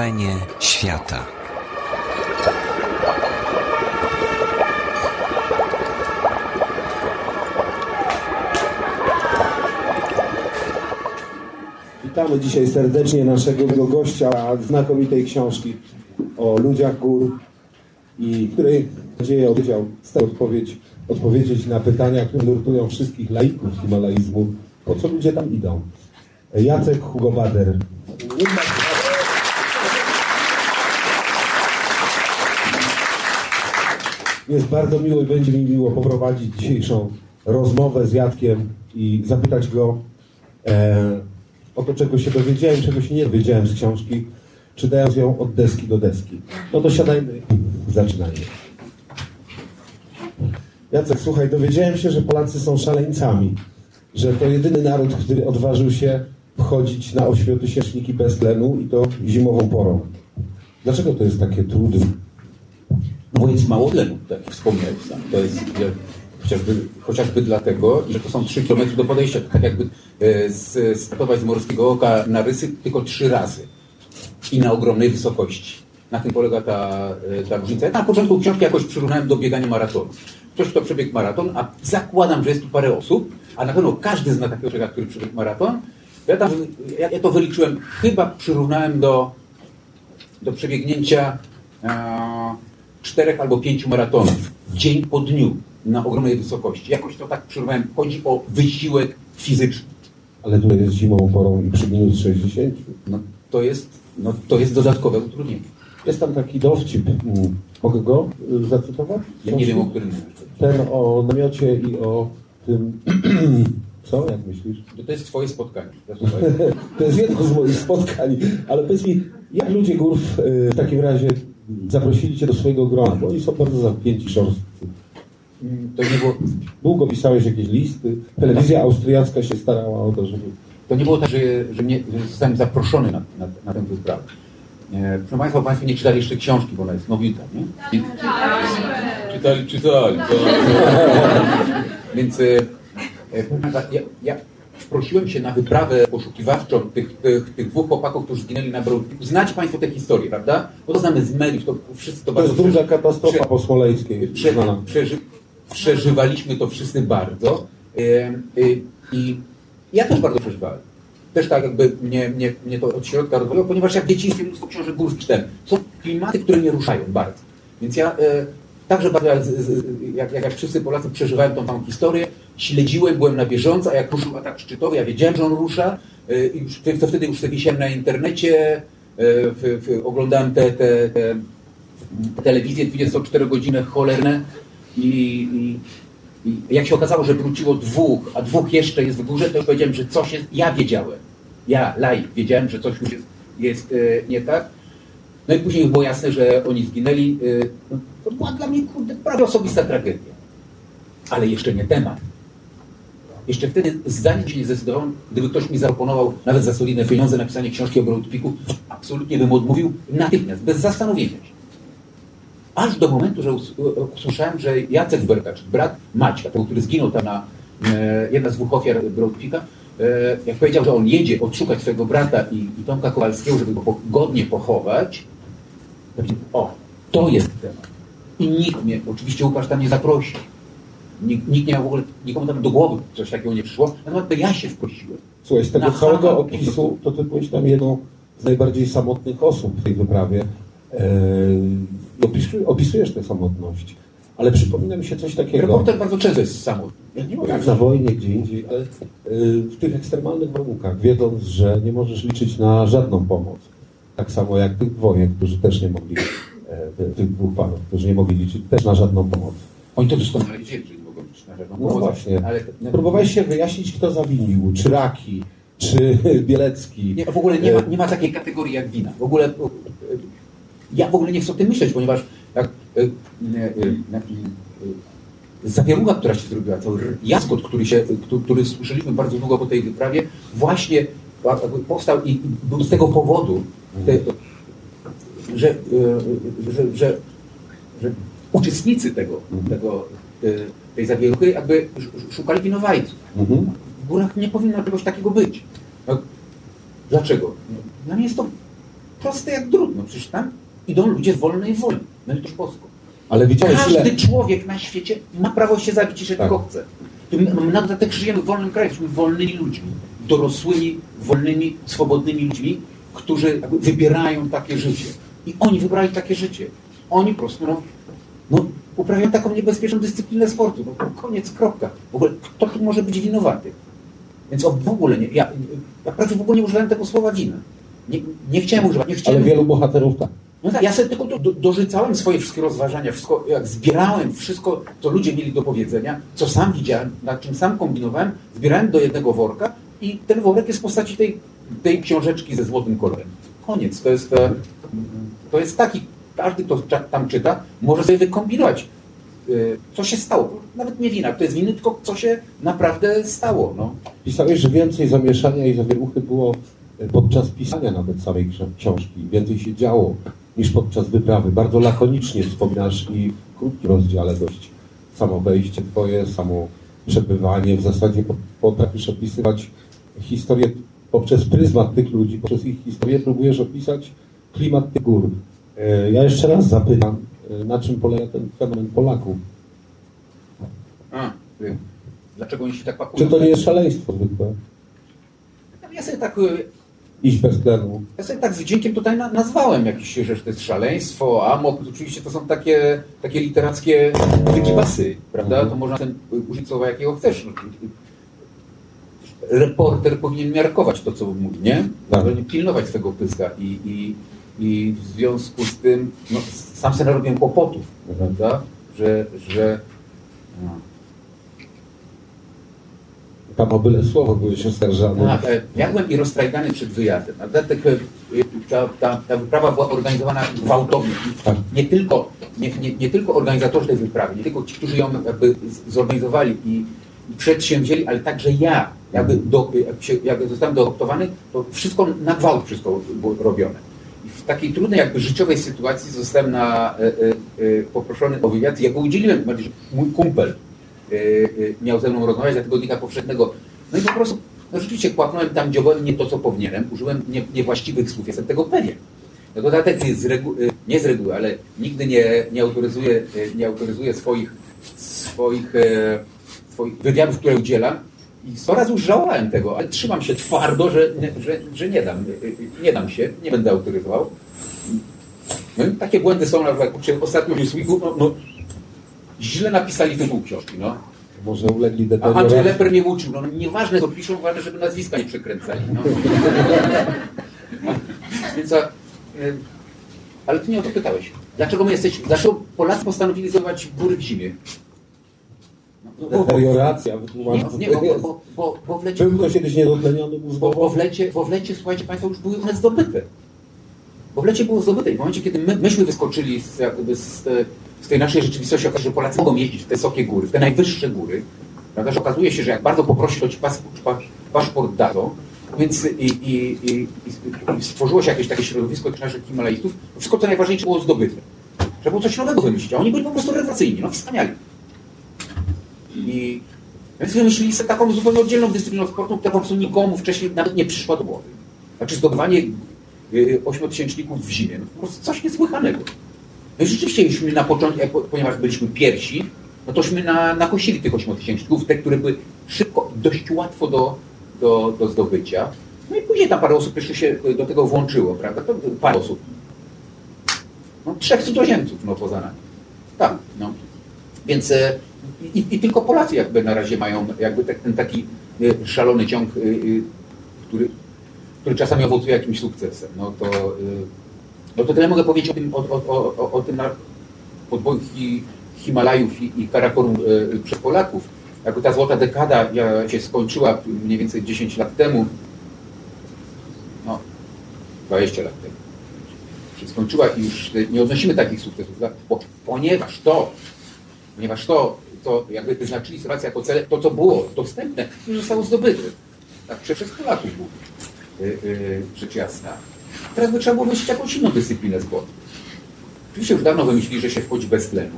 Wrażenie świata. Witamy dzisiaj serdecznie naszego gościa znakomitej książki o ludziach gór i której nadzieję odpowiedział, stał odpowiedź, odpowiedzieć na pytania, które nurtują wszystkich laików himalaizmu. Po co ludzie tam idą? Jacek Hugo Bader. Jest bardzo miło i będzie mi miło poprowadzić dzisiejszą rozmowę z Jackiem i zapytać go e, o to, czego się dowiedziałem, czego się nie dowiedziałem z książki, czytając ją od deski do deski. No to siadajmy i zaczynajmy. Jacek, słuchaj, dowiedziałem się, że Polacy są szaleńcami, że to jedyny naród, który odważył się wchodzić na ośmiotysięczniki bez tlenu i to zimową porą. Dlaczego to jest takie trudne? Bo jest mało tlenu, tak jak wspomniałeś sam. To jest chociażby, chociażby dlatego, że to są 3 km do podejścia. Tak jakby e, startować z Morskiego Oka na Rysy tylko trzy razy. I na ogromnej wysokości. Na tym polega ta, e, ta różnica. Ja na początku książki jakoś przyrównałem do biegania maratonu. Ktoś, kto przebiegł maraton, a zakładam, że jest tu parę osób, a na pewno każdy zna takiego człowieka, który przebiegł maraton. Ja, tam, ja, ja to wyliczyłem, chyba przyrównałem do, do przebiegnięcia e, czterech albo pięciu maratonów dzień po dniu na ogromnej wysokości. Jakoś to tak przyrównałem. Chodzi o wysiłek fizyczny. Ale tutaj jest zimową porą i przy minus 60. No, to, jest, no, to jest dodatkowe utrudnienie. Jest tam taki dowcip. Mm. Mogę go y, zacytować? Ja nie wiem, o którym. Ten o namiocie i o tym... Co? Jak myślisz? To, to jest twoje spotkanie. To jest jedno z moich spotkań, ale powiedz mi, jak ludzie gór w, y, w takim razie zaprosili Cię do swojego grona? Bo oni są bardzo zamknięci, szorstcy. Mm, To nie, było, Długo pisałeś jakieś listy. Telewizja austriacka się starała o to, żeby... to nie było tak, że, że, mnie, że zostałem zaproszony na, na, na tę wyprawę. E, Proszę Państwa, Państwo nie czytali jeszcze książki, bo ona jest nowita, nie? I- Czytali, czytali. To... Więc e, e, ja, ja prosiłem się na wyprawę poszukiwawczą tych, tych, tych dwóch chłopaków, którzy zginęli na Broadway. Znacie Państwo tę historię, prawda? Bo to znamy z mediów, to wszyscy to To jest bardzo druga przeży- katastrofa prze- po smoleńskiej. Prze, przeży, przeżywaliśmy to wszyscy bardzo. E, e, I ja też bardzo przeżywałem. Też tak jakby mnie, mnie, mnie to od środka rozwojowało, ponieważ ja w dzieciństwie mnóstwo książek górskich czytałem. Są klimaty, które mnie ruszają bardzo. Więc ja e, także bardzo jak, jak, jak, wszyscy Polacy przeżywałem tą całą historię, śledziłem, byłem na bieżąco, a jak ruszył atak szczytowy, ja wiedziałem, że on rusza e, i to wtedy już wisiałem na internecie, e, w, w, oglądałem te, te, te telewizje 24 godziny cholerne i, i, i jak się okazało, że wróciło dwóch, a dwóch jeszcze jest w górze, to już powiedziałem, że coś jest, ja wiedziałem, ja, laik, wiedziałem, że coś już jest, jest e, nie tak. No i później było jasne, że oni zginęli. no, to była dla mnie kurde, prawie osobista tragedia. Ale jeszcze nie temat. Jeszcze wtedy zanim się nie zdecydowałem, gdyby ktoś mi zaproponował nawet za solidne pieniądze napisanie książki o Broadpeaku, absolutnie bym odmówił natychmiast, bez zastanowienia się. Aż do momentu, że us- usłyszałem, że Jacek Bertacz, brat Maćka, tego, który zginął tam na e, jedna z dwóch ofiar Broadpeaka, e, jak powiedział, że on jedzie odszukać swojego brata i, i Tomka Kowalskiego, żeby go godnie pochować, to o, to jest temat. I nikt mnie, oczywiście Łukasz tam nie zaprosił. Nikt, nikt nie miał w ogóle, nikomu tam do głowy coś takiego nie przyszło, natomiast to ja się wprosiłem. Słuchaj, z tego Na całego opisu, to ty byłeś tam jedną z najbardziej samotnych osób w tej wyprawie. I opisujesz, opisujesz tę samotność. Ale przypomina mi się coś takiego. Reporter bardzo często jest samotny. Ja nie mogę na wojnie, gdzie indziej, ale y, w tych ekstremalnych warunkach, wiedząc, że nie możesz liczyć na żadną pomoc. Tak samo jak tych dwoje, którzy też nie mogli, e, ty- tych dwóch panów, którzy nie mogli liczyć też na żadną pomoc. Oni to doskonale wiedzieli, No pomoc. właśnie. Ale Próbowałeś się wyjaśnić, kto zawinił, czy Raki, czy Bielecki. nie, w ogóle nie ma, nie ma takiej kategorii jak wina. W ogóle e, ja w ogóle nie chcę o tym myśleć, ponieważ jak e, e, e, e, zawierucha, która się zrobiła, r- jaskot, który, się, który, słyszeliśmy bardzo długo po tej wyprawie, właśnie powstał i był z tego powodu, że, e, że, że, że uczestnicy tego, tego, e, tej zawieruchy jakby sz- szukali winowajców. Mhm. W górach nie powinno czegoś takiego być. No, dlaczego? No, Dla mnie jest to proste jak drut. No przecież tam idą ludzie z wolnej woli. No i to Polską. Ale widziałeś Każdy ile... człowiek na świecie ma prawo się zabić, jeżeli Tak. tylko chce. My, na dodatek żyjemy w wolnym kraju, jesteśmy wolnymi ludźmi, dorosłymi, wolnymi, swobodnymi ludźmi, którzy wybierają takie życie. I oni wybrali takie życie. Oni po prostu no, no, uprawiają taką niebezpieczną dyscyplinę sportu. No, koniec, kropka. W ogóle kto tu może być winowaty? Więc o, w ogóle nie, ja, ja prawie w ogóle nie używałem tego słowa wina. Nie, nie chciałem używać, nie chciałem. Ale wielu bohaterów tak. No tak, ja sobie tylko do, do, dorzucałem swoje wszystkie rozważania, wszystko, jak zbierałem wszystko, co ludzie mieli do powiedzenia, co sam widziałem, nad czym sam kombinowałem, zbierałem do jednego worka i ten worek jest w postaci tej, tej książeczki ze złotym kolorem. Koniec. To jest, to jest taki, każdy, kto tam czyta, może sobie wykombinować, e, co się stało. Nawet nie wina, to jest winy, tylko co się naprawdę stało. No. Pisałeś, że więcej zamieszania i zawieruchy było podczas pisania nawet samej ksi- książki. Więcej się działo niż podczas wyprawy. Bardzo lakonicznie wspominasz i w krótkim rozdziale dość samo wejście twoje, samo przebywanie. W zasadzie po- potrafisz opisywać historię poprzez pryzmat tych ludzi, poprzez ich historię próbujesz opisać klimat tych gór. E, Ja jeszcze raz zapytam, e, na czym polega ten fenomen Polaków? A, y, dlaczego oni się tak pakują? Czy to nie jest szaleństwo zwykłe? Ja sobie tak e, Iść bez tlenu. Ja sobie tak z wdziękiem tutaj na, nazwałem jakieś, że to jest szaleństwo, amok. Oczywiście to są takie, takie literackie wykibasy, prawda? To można ten, użyć słowa jakiego chcesz. Reporter powinien miarkować to, co mówi, nie? Tak. Powinien pilnować swego pyska i, i, i w związku z tym no, sam sobie narobiłem kłopotów, prawda? Że, że no. Tam o byle słowo byłeś oskarżany. Tak, ja byłem i rozstrajgany przed wyjazdem. Dodatek e, ta, ta, ta wyprawa była organizowana gwałtownie. Tak. Nie tylko, nie, nie, nie tylko organizatorzy tej wyprawy, nie tylko ci, którzy ją jakby zorganizowali i, i przedsięwzięli, ale także ja, jakby do, jak, się, jak zostałem doadoptowany, to wszystko na gwałt wszystko było robione. W takiej trudnej jakby życiowej sytuacji zostałem na, e, e, e, poproszony o wywiad ja go udzieliłem, mój kumpel e, e, miał ze mną rozmawiać za tygodnika powszechnego. No i po prostu, no rzeczywiście kłapnąłem tam, dziobałem nie to, co powinienem, użyłem nie, niewłaściwych słów, jestem tego pewien. Na dodatek z regu- e, nie z reguły, ale nigdy nie, nie autoryzuję, e, nie autoryzuję swoich, swoich, swoich wywiadów, które udzielam. Razy już żałowałem tego, ale trzymam się twardo, że, nie- że, że nie dam, nie dam się, nie będę autoryzował. No i takie błędy są, na przykład ostatnio w Newsweeku, no, no, źle napisali tytuł książki, no. Może ulegli A Andrzej deterioracji. Leper mnie uczył, no nieważne co piszą, ważne, żeby nazwiska nie przekręcali. No. Więc, a, y, ale ty nie o to pytałeś. Dlaczego my jesteśmy, dlaczego Polacy postanowili zdobywać góry w zimie? Bo, bo, Deterioracja, nie, wytłumacz. nie, bo, bo, bo, bo, bo w lecie Był to kiedyś niedotleniony bo, mózgowo? bo, w lecie, bo w lecie, słuchajcie Państwo, już były one zdobyte. Bo w lecie było zdobyte. I w momencie, kiedy my, myśmy wyskoczyli z, jakby z, z tej naszej rzeczywistości, okazało się, że Polacy mogą jeździć w te wysokie góry, w te najwyższe góry, prawda, że okazuje się, że jak bardzo poprosi, to ci paszport, pasz, paszport dadzą. Więc i, i, i, i, stworzyło się jakieś takie środowisko tych naszych Himalajstów. Wszystko co najważniejsze było zdobyte. Trzeba było coś nowego wymyślić, a oni byli po prostu rewelacyjni, no wspaniali. I więc wymyślili sobie taką zupełnie oddzielną dyscyplinę sportu, która po prostu nikomu wcześniej nawet nie przyszła do głowy. Znaczy zdobywanie y, ośmiotysięczników w zimie. No, po prostu coś niesłychanego. No i rzeczywiście, jeśli na początku, ponieważ byliśmy pierwsi, no tośmy na, nakosili tych ośmiotysięczników, te, które były szybko, dość łatwo do, do, do zdobycia. No i później tam parę osób jeszcze się do tego włączyło, prawda? To parę osób. No, trzech cudzoziemców, no poza nami. Tak, no. Więc e, i, i tylko Polacy jakby na razie mają jakby ten taki e, szalony ciąg, e, e, który, który czasami owocuje jakimś sukcesem. No to, no to tyle mogę powiedzieć o tym, o, o, o, o, tym na podboju Hi, Himalajów i, i Karakorum przez Polaków. Jakby ta złota dekada się skończyła mniej więcej 10 lat temu, no 20 lat temu się skończyła i już nie odnosimy takich sukcesów, bo, ponieważ to, ponieważ to, to jakby wyznaczyli sytuację jako cel, to co było dostępne, już zostało zdobyte. Tak, przez Polaków było, yy, rzecz jasna. Teraz by trzeba było wymyślić jakąś inną dyscyplinę sportu. Oczywiście już dawno wymyślili, że się wchodzi bez tlenu,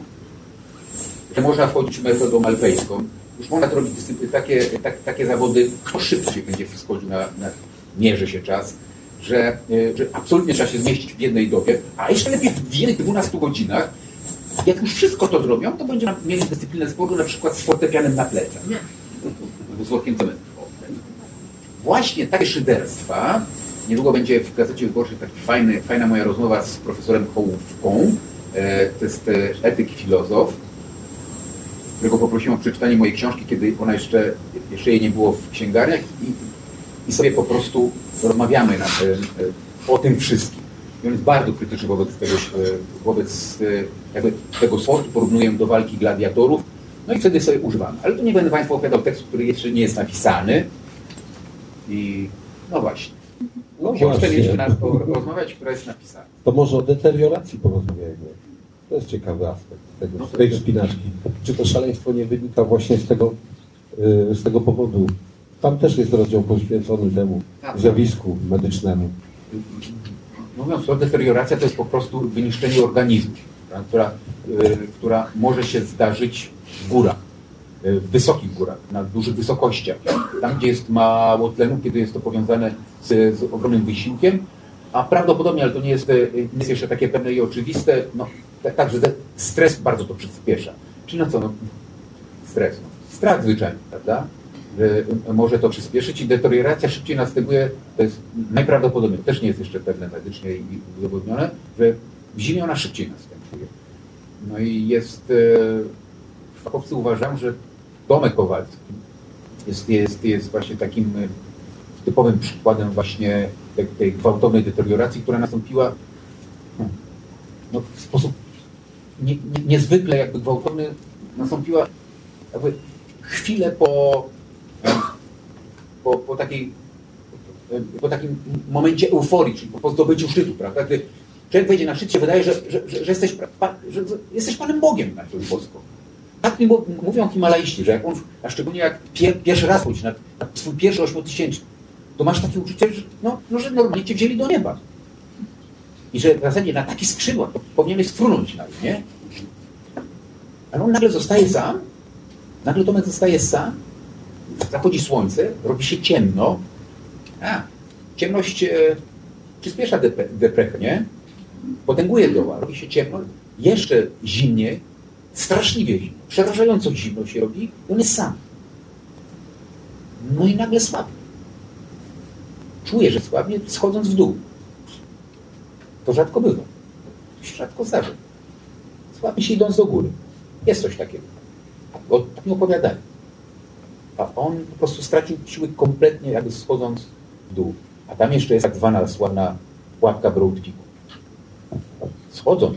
że można wchodzić metodą alpejską, już można robić takie, tak, takie zawody, kto szybciej będzie wchodził na, na mierzy się czas, że, y, że absolutnie trzeba się zmieścić w jednej dobie, a jeszcze lepiej w jednych 12 godzinach. Jak już wszystko to zrobią, to będziemy mieli dyscyplinę sportu, na przykład z fortepianem na plecach. Z workiem cementu. Właśnie takie szyderstwa, niedługo będzie w Gazecie Wyborczej fajny, fajna moja rozmowa z profesorem Hołówką, e, to jest e, etyk i filozof, którego poprosiłem o przeczytanie mojej książki, kiedy ona jeszcze, jeszcze jej nie było w księgarniach i, i sobie po prostu rozmawiamy na, e, o tym wszystkim. I on jest bardzo krytyczny wobec tego, e, wobec e, jakby tego sportu, porównuję do walki gladiatorów, no i wtedy sobie używamy. Ale tu nie będę Państwu opowiadał tekstu, który jeszcze nie jest napisany. I no właśnie. No właśnie. mieliśmy na, o, rozmawiać, która jest napisana. To może o deterioracji porozmawiajmy. To jest ciekawy aspekt tego, No, tej wspinaczki. Czy to szaleństwo nie wynika właśnie z tego, y, z tego powodu? Tam też jest rozdział poświęcony temu Tak. zjawisku medycznemu. Mówiąc o deterioracja, to jest po prostu wyniszczenie organizmu, która, y, która może się zdarzyć w górach, y, w wysokich górach, na dużych wysokościach. Tam, gdzie jest mało tlenu, kiedy jest to powiązane z, z ogromnym wysiłkiem, a prawdopodobnie, ale to nie jest, y, nie jest jeszcze takie pewne i oczywiste, no, tak, także te- stres bardzo to przyspiesza. Czyli no co, no, stres, no, strach zwyczajny, prawda? Y, może to przyspieszyć i deterioracja szybciej następuje, to jest najprawdopodobniej, też nie jest jeszcze pewne medycznie i udowodnione, że w zimie ona szybciej następuje. No i jest, e, fachowcy uważają, że Tomek Kowalski jest, jest, jest właśnie takim e, typowym przykładem właśnie tej, tej gwałtownej deterioracji, która nastąpiła hmm, no, w sposób nie, nie, niezwykle jakby gwałtowny, nastąpiła jakby chwilę po, po, po takiej po takim momencie euforii, czyli po zdobyciu szczytu, prawda? Gdy człowiek wejdzie na szczyt, się wydaje, że, że, że, jesteś, że, jesteś Panem Bogiem na tym Polską. Tak mi mówią Himalaiści, że jak on, a szczególnie jak pier, pierwszy raz pójdzie na, na swój pierwszy ośmiotysięczny, to masz takie uczucie, że, no, no, że normalnie cię wzięli do nieba. I że w zasadzie na taki skrzydła powinieneś sfrunąć na nie? Ale on nagle zostaje sam, nagle Tomek zostaje sam, zachodzi słońce, robi się ciemno, a, ciemność e, przyspiesza depre, deprechę, nie? Potęguje doła, robi się ciemno, jeszcze zimniej, straszliwie zimno, przerażająco zimno się robi i on jest sam. No i nagle słabnie. Czuje, że słabnie, schodząc w dół. To rzadko bywa. To się rzadko zdarza. Słabnie się idąc do góry. Jest coś takiego. Bo tak mi. A on po prostu stracił siły kompletnie, jakby schodząc w dół. A tam jeszcze jest tak zwana sławna pułapka Broad Peaku. Schodząc,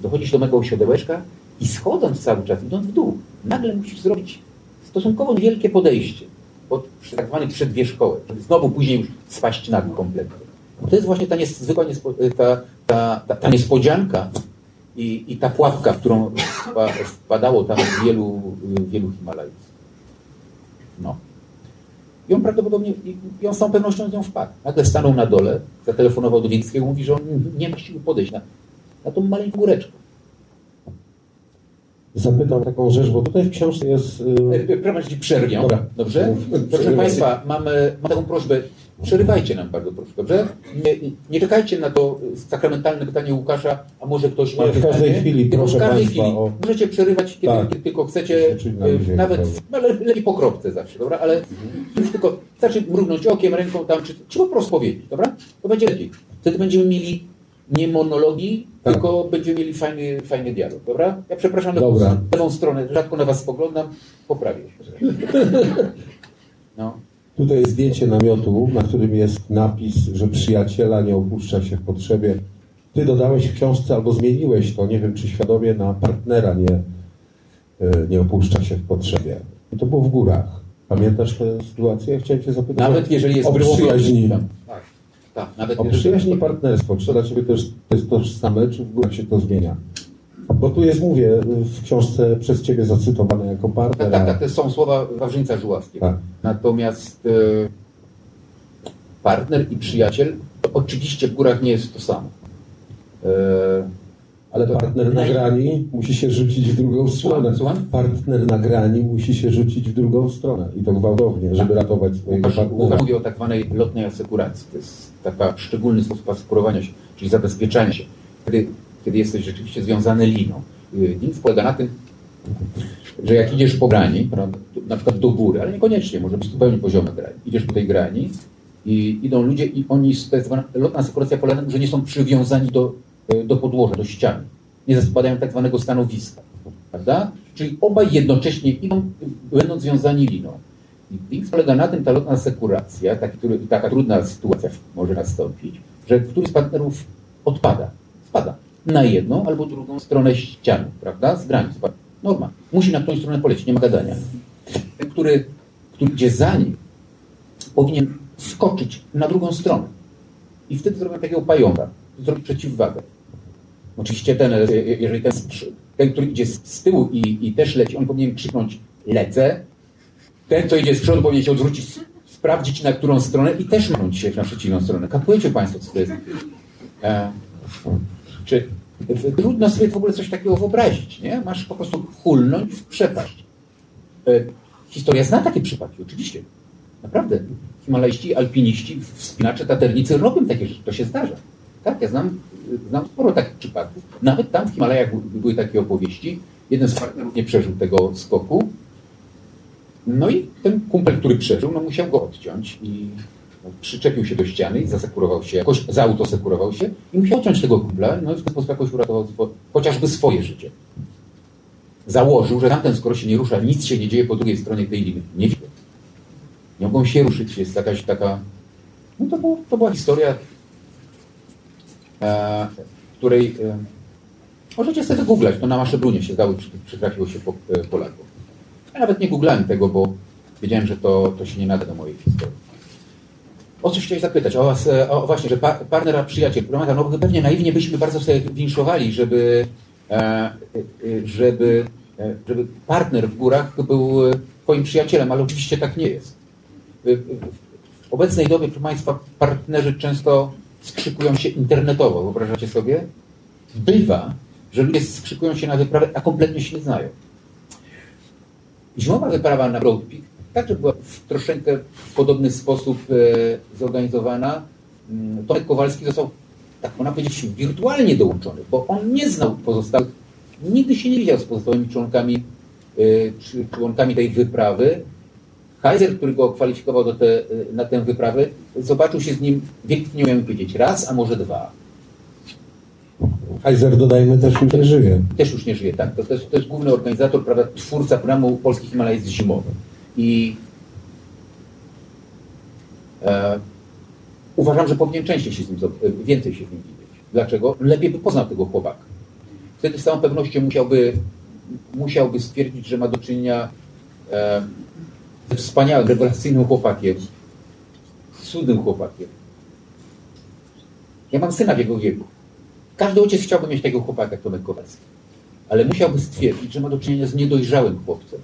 dochodzisz do mego siodełeczka i schodząc cały czas, idąc w dół, nagle musisz zrobić stosunkowo wielkie podejście pod tak zwany przedwierzchołek, żeby znowu później już spaść na kompletnie. To jest właśnie ta niezwykła ta, ta, ta, ta niespodzianka i, i ta pułapka, w którą wpa- wpadało tam wielu, wielu Himalajów. No. I on prawdopodobnie, i- on z całą pewnością z nią wpadł. Nagle stanął na dole, zatelefonował do Wiejskiego, mówi, że on nie ma siły podejść na, na tą maleńką góreczkę. Zapytam taką rzecz, bo tutaj w książce jest... y, Prowadź ci przerwię. Dobra. Dobrze? Proszę. Państwa, mamy, mam taką prośbę. Przerywajcie nam bardzo proszę, dobrze? Nie, nie czekajcie na to sakramentalne pytanie Łukasza, a może ktoś ma w pytanie. każdej chwili, Tylko proszę w każdej państwa, chwili. o- Możecie przerywać, kiedy, Tak. kiedy tylko chcecie, na luzie, nawet no, ale lepiej po kropce zawsze, dobra? Ale już tylko wystarczy mrugnąć okiem, ręką tam, czy, czy po prostu powiedzieć, dobra? To będzie lepiej. Wtedy będziemy mieli nie monologii, Tak. tylko będziemy mieli fajny, fajny dialog, dobra? Ja przepraszam na Dobra. lewą stronę, rzadko na Was spoglądam, poprawię się. No. Tutaj jest zdjęcie namiotu, na którym jest napis, że przyjaciela nie opuszcza się w potrzebie. Ty dodałeś w książce albo zmieniłeś to, nie wiem czy świadomie, na partnera nie, y, nie opuszcza się w potrzebie. I to było w górach. Pamiętasz tę sytuację? Chciałem cię zapytać Nawet jeżeli jest o przyjaźni. Tak, tak, nawet O przyjaźni i partnerstwo. Czy dla Ciebie też to jest tożsame, czy w górach się to zmienia? Bo tu jest, mówię, w książce przez Ciebie zacytowane jako partner. Tak, tak, tak, to są słowa Wawrzyńca Żuławskiego. Tak. Natomiast e, partner i przyjaciel to oczywiście w górach nie jest to samo. E, Ale partner na grani musi się rzucić w drugą stronę. Partner na grani musi się rzucić w drugą stronę. I to gwałtownie, żeby ratować swojego partnera. mówi o tak zwanej lotnej asekuracji. To jest taka szczególny sposób asekurowania się, czyli zabezpieczania się, kiedy, kiedy jesteś rzeczywiście związany liną. Y, Link polega na tym, że jak idziesz po grani, na przykład do góry, ale niekoniecznie, może być zupełnie poziome grani. Idziesz po tej grani i idą ludzie i oni, zwana lotna asekuracja polega na tym, że nie są przywiązani do, y, do podłoża, do ściany. Nie zapadają tak zwanego stanowiska. Prawda? Czyli obaj jednocześnie idą, będąc związani liną. I polega na tym, ta lotna asekuracja, taki, taka trudna sytuacja może nastąpić, że któryś z partnerów odpada, spada na jedną albo drugą stronę ściany, prawda? Z granic. Norma. Musi na którąś stronę polecieć, nie ma gadania. Ten, który, który idzie za nim, powinien skoczyć na drugą stronę. I wtedy zrobią takiego pająka, zrobić przeciwwagę. Oczywiście ten, e, jeżeli ten, ten który idzie z, z tyłu i, i też leci, on powinien krzyknąć lecę, ten, co idzie z przodu, powinien się odwrócić, sprawdzić na którą stronę i też mrąć się na przeciwną stronę. Kapujecie Państwo, co to jest? E, czy trudno sobie w ogóle coś takiego wyobrazić, nie? Masz po prostu hulnąć w przepaść. E, historia zna takie przypadki, oczywiście. Naprawdę. Himalajści, alpiniści, wspinacze, taternicy robią takie rzeczy. To się zdarza. Tak, ja znam, znam sporo takich przypadków. Nawet tam w Himalajach by- były takie opowieści. Jeden z partnerów nie przeżył tego skoku. No i ten kumpel, który przeżył, no musiał go odciąć i przyczepił się do ściany i zasekurował się, jakoś zautosekurował się i musiał odciąć tego kumpla, no i w ten sposób jakoś uratował chociażby swoje życie. Założył, że tamten, skoro się nie rusza, nic się nie dzieje po drugiej stronie tej liny. Nie widzę. Nie mogą się ruszyć, jest jakaś taka... No to, było, to była historia, e, której... E, możecie sobie wygooglać, to na Maszebrunie się zdało, przy- przytrafiło się po, e, Polaków. Ja nawet nie googlałem tego, bo wiedziałem, że to, to się nie nada do mojej historii. O coś chciałeś zapytać? O, e, o właśnie, że pa, partner, a przyjaciel. Pana, No pewnie naiwnie byśmy bardzo sobie winszowali, żeby, e, e, żeby, żeby partner w górach był twoim przyjacielem, ale oczywiście tak nie jest. W obecnej dobie, proszę Państwa, partnerzy często skrzykują się internetowo. Wyobrażacie sobie? Bywa, że ludzie skrzykują się na wyprawę, a kompletnie się nie znają. Zimowa wyprawa na Broad Peak także była w troszeczkę w podobny sposób e, zorganizowana. Mm, Tomek Kowalski został, tak można powiedzieć, wirtualnie dołączony, bo on nie znał pozostałych, nigdy się nie widział z pozostałymi członkami, e, czy członkami tej wyprawy. Heiser, który go kwalifikował do te, e, na tę wyprawę, zobaczył się z nim, wiek nie umiałem powiedzieć, raz, a może dwa. Heiser, dodajmy, też już nie żyje. też już nie żyje, tak. To, to, jest, to jest główny organizator, prawda, twórca programu Polski Himalajzm Zimowy. I e, uważam, że powinien częściej się z nim, więcej się z nim widzieć. Dlaczego? Lepiej by poznał tego chłopaka. Wtedy z całą pewnością musiałby, musiałby stwierdzić, że ma do czynienia e, ze wspaniałym, rewelacyjnym chłopakiem, cudnym chłopakiem. Ja mam syna w jego wieku. Każdy ojciec chciałby mieć takiego chłopaka Tomek Kowalski. Ale musiałby stwierdzić, że ma do czynienia z niedojrzałym chłopcem.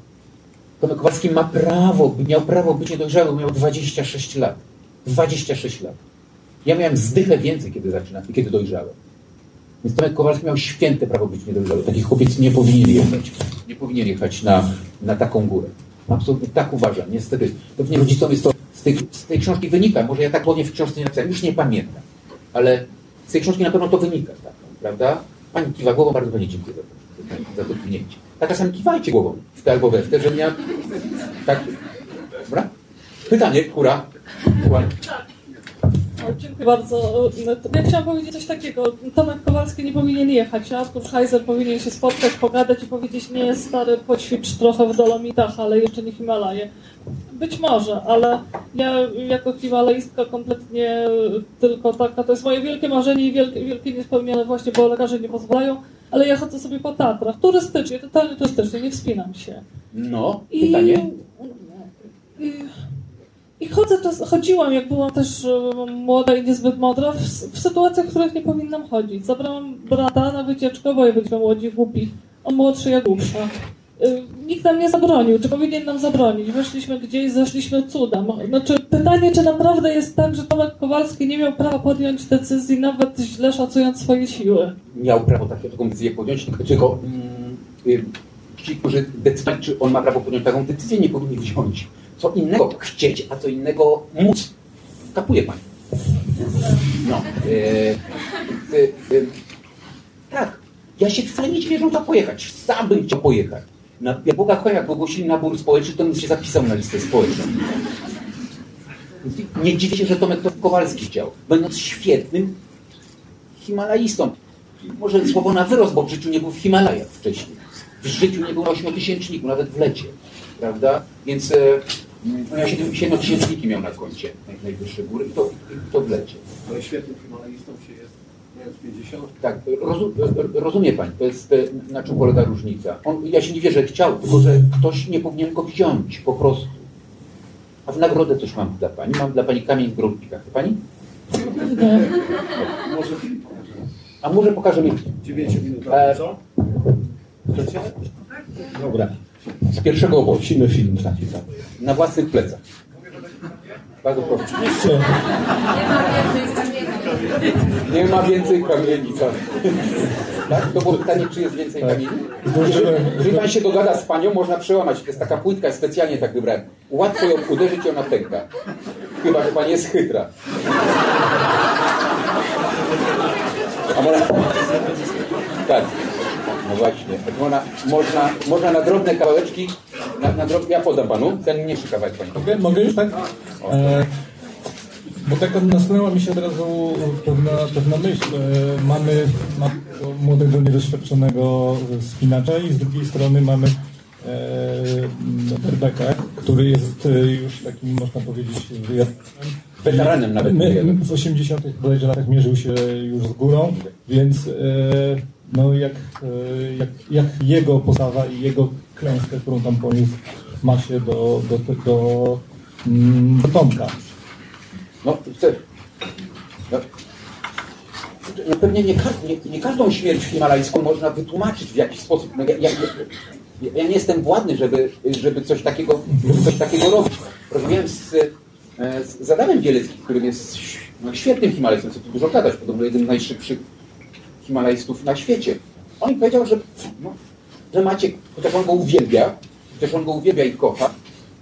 Tomek Kowalski ma prawo, miał prawo być niedojrzały, miał 26 lat. 26 lat. Ja miałem zdychę więcej, kiedy zaczynałem, kiedy dojrzałem. Więc Tomek Kowalski miał święte prawo być niedojrzały. Taki chłopiec nie powinien jechać. Nie powinien jechać na, na taką górę. Absolutnie tak uważam. Niestety, pewnie rodzicom jest to z tej, z tej książki wynika. Może ja tak powiem w książce nie napisałem, już nie pamiętam. Ale z tej książki na pewno to wynika, tak, prawda? Pani kiwa głową, bardzo Pani dziękuję za to, za to. Tak czasem kiwajcie głową w te albo we w te, że ja... Tak? Dobra? Pytanie, kura. Kura. Dziękuję bardzo. Ja chciałam powiedzieć coś takiego. Tomek Kowalski nie powinien jechać, Artur Heiser powinien się spotkać, pogadać i powiedzieć, nie stary, poćwicz trochę w Dolomitach, ale jeszcze nie Himalaje. Być może, ale ja jako himalajistka kompletnie tylko taka, to jest moje wielkie marzenie i wielkie, wielkie niespełnione właśnie, bo lekarze nie pozwalają, ale ja chodzę sobie po Tatrach, turystycznie, totalnie turystycznie, nie wspinam się. No, I, pytanie. i, i chodzę czas, chodziłam, jak byłam też e, młoda i niezbyt mądra, w, w sytuacjach, w których nie powinnam chodzić. Zabrałam brata na wycieczkę, bo ja byliśmy młodzi, głupi. On młodszy, ja głupsza. y, nikt nam nie zabronił, czy powinien nam zabronić. Weszliśmy gdzieś, zeszliśmy cudem. Znaczy, pytanie, czy naprawdę jest tak, że Tomek Kowalski nie miał prawa podjąć decyzji, nawet źle szacując swoje siły. Miał prawo takie, taką decyzję podjąć, tylko, mm, ci, którzy decydują, czy on ma prawo podjąć taką decyzję, nie powinni wziąć. Co innego chcieć, a co innego móc. Kapuje pani. No. Y, y, y, tak. Ja się wcale nie dziwię, że pojechać. Sam bym chciał pojechać. Na, jak Boga kocha, jak ogłosili nabór społeczny, to bym się zapisał na listę społeczną. Nie dziwię się, że Tomek Kowalski chciał. Będąc świetnym Himalajistą. Może słowo na wyrost, bo w życiu nie był w Himalajach wcześniej. W życiu nie był na ośmiotysięczniku, nawet w lecie. Prawda? Więc e, no ja siedem- siedmiotysięczniki miał na koncie naj, najwyższe góry i to, i to w lecie. Ale świetnym himalajistą się jest, mając 50. Tak, rozu, e, rozumie Pani, to jest, e, na czym polega różnica. On, ja się nie wierzę, że chciał, tylko że ktoś nie powinien go wziąć, po prostu. A w nagrodę coś mam dla Pani. Mam dla Pani kamień w grobnikach. Pani? Nie. Może film pokażę. A może pokażemy film. 9 minut, E, co? Chcecie? Dobra. Z pierwszego obozu. Musimy film taki tam. Na własnych plecach. Bardzo proszę. Nie ma więcej kamieni, tak? tak? To było pytanie, czy jest więcej kamieni? Zdążyłem. Jeżeli pan się dogada z panią, można przełamać. To jest taka płytka, ja specjalnie tak wybrałem. Łatwo ją uderzyć i ona pęka. Chyba, że pani jest chytra. A można... Tak. No właśnie. Można, można, można na drobne kawałeczki, na, na drobne, ja podam panu, ten mniejszy kawałek pani. Mogę, mogę już tak? E, bo tak nasunęła mi się od razu pewna, pewna myśl. E, mamy, mamy młodego, niedoświadczonego spinacza i z drugiej strony mamy e, Berbeka, który jest e, już takim, można powiedzieć. Weteranem nawet. My, w 80. bodajże latach mierzył się już z górą, więc e, no jak, e, jak, jak jego postawa i jego klęskę, którą tam poniósł, ma się do, do, do, do, mm, Tomka. No, chcę. No, no pewnie nie, nie, nie każdą śmierć himalajską można wytłumaczyć w jakiś sposób. No, ja, ja, ja, nie jestem władny, żeby, żeby, coś takiego, żeby coś takiego robić. Rozmawiałem z, e, z Adamem Bieleckim, którym jest no, świetnym himalajstą, co tu dużo gadać, podobno jednym z najszybszych himalajstów na świecie. On mi powiedział, że, no, że Maciek, chociaż on go uwielbia, chociaż on go uwielbia i kocha,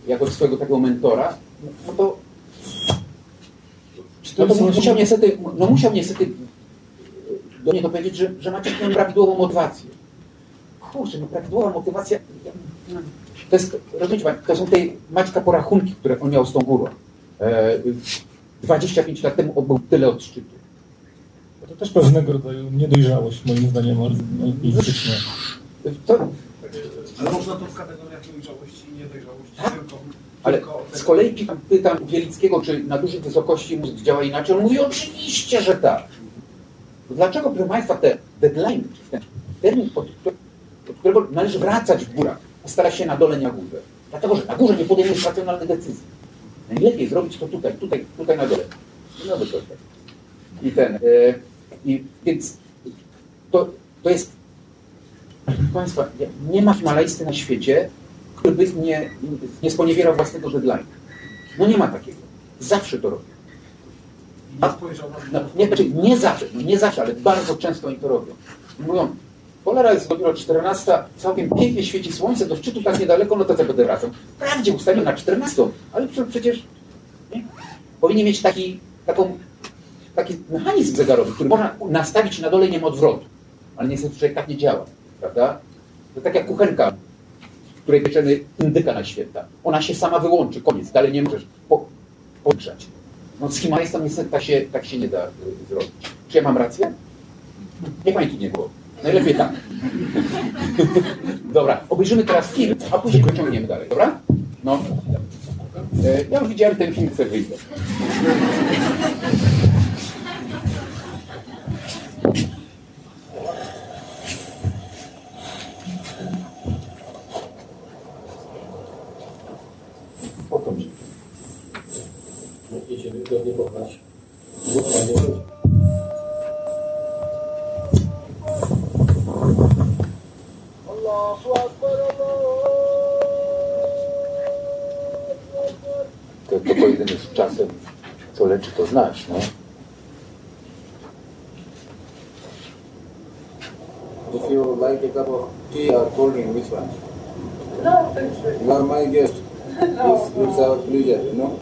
jako swojego takiego mentora, no, to to no to musiał niestety, no musiał niestety do niego powiedzieć, że, że Maciek miał prawidłową motywację. Kurczę, no prawidłowa motywacja. To jest, rozumiecie, to są te Maćka porachunki, które on miał z tą górą. E, 25 lat temu on był tyle od szczytu. To też pewnego rodzaju niedojrzałość, moim zdaniem, alpinistyczna. To, Ale można to w kategoriach dojrzałości i niedojrzałości Tak. tylko. ale z kolei pytam, Wielickiego, czy na dużej wysokości mózg działa inaczej. On mówi, oczywiście, że tak. Dlaczego, proszę Państwa, te deadline, czy ten termin, od, od którego należy wracać w górach, stara się na dole, nie na górze? Dlatego, że na górze nie podejmujesz racjonalnych decyzji. Najlepiej zrobić to tutaj, tutaj, tutaj na dole. No dobrze. I ten, e, i, więc to, to jest, proszę Państwa, nie ma himalajsty na świecie, który by nie, nie sponiewierał własnego deadline. No nie ma takiego. Zawsze to robi. nie spojrzał na No, nie, znaczy nie zawsze, nie zawsze, ale bardzo często oni to robią. Mówią, cholera jest dopiero 14, całkiem pięknie świeci słońce, do szczytu tak niedaleko, no to co będę wracał. Wprawdzie ustawił na 14, ale prze- przecież nie? powinien mieć taki, taką, taki mechanizm zegarowy, który można nastawić na dole i nie ma odwrotu. Ale niestety człowiek tak nie działa, prawda? To tak jak kuchenka, w której pieczemy indyka na święta. Ona się sama wyłączy, koniec, dalej nie możesz po, pogrzać. No z Himalajstą niestety tak się, tak się nie da y, zrobić. Czy ja mam rację? Nie pani tu nie było. Najlepiej tak. Dobra, obejrzymy teraz film, a później pociągniemy dalej, dobra? No. E, Ja już widziałem ten film, chcę wyjść. Potem się. Będziecie wygodnie To, to pojedynek z czasem, co leczy, to znasz, no. If you like a cup of tea or cold drink, which one? No, thanks. You are my guest. It's, it's our pleasure, you know.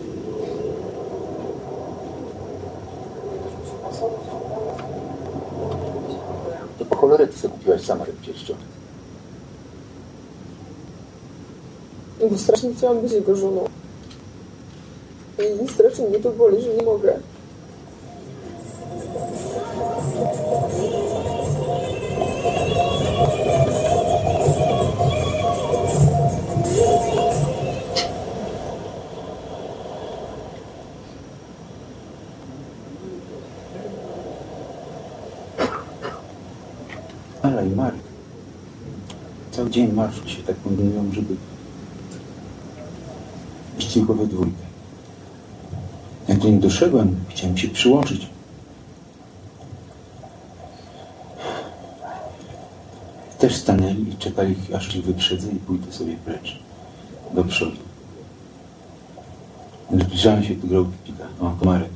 Cholerę ty sobie kupiłaś sama ten pierścionek. Bo strasznie chciałam być jego żoną. I strasznie mnie to boli, że nie mogę. Marszą się tak kombinują, żeby iść tylko we dwójkę. Jak do nich doszedłem, chciałem się przyłączyć. Też stanęli i czekali, aż ich wyprzedzę i pójdę sobie precz. Do przodu. Zbliżałem się do grobu Pita. O, to Marek.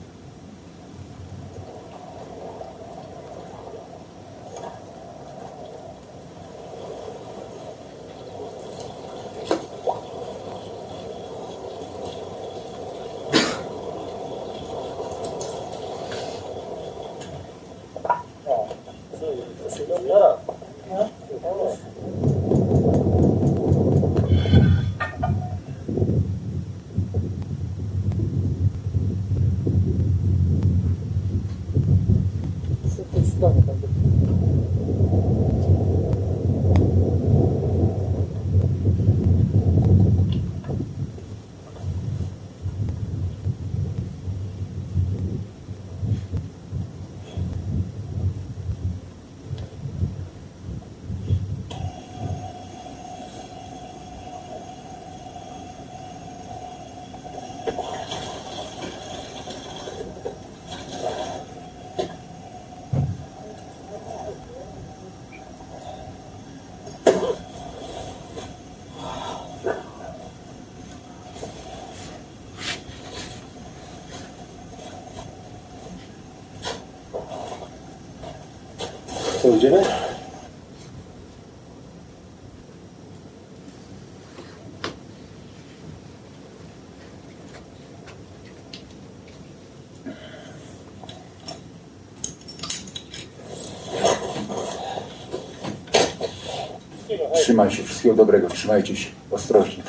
Co, idziemy? Trzymaj się, wszystkiego dobrego, trzymajcie się, ostrożnie.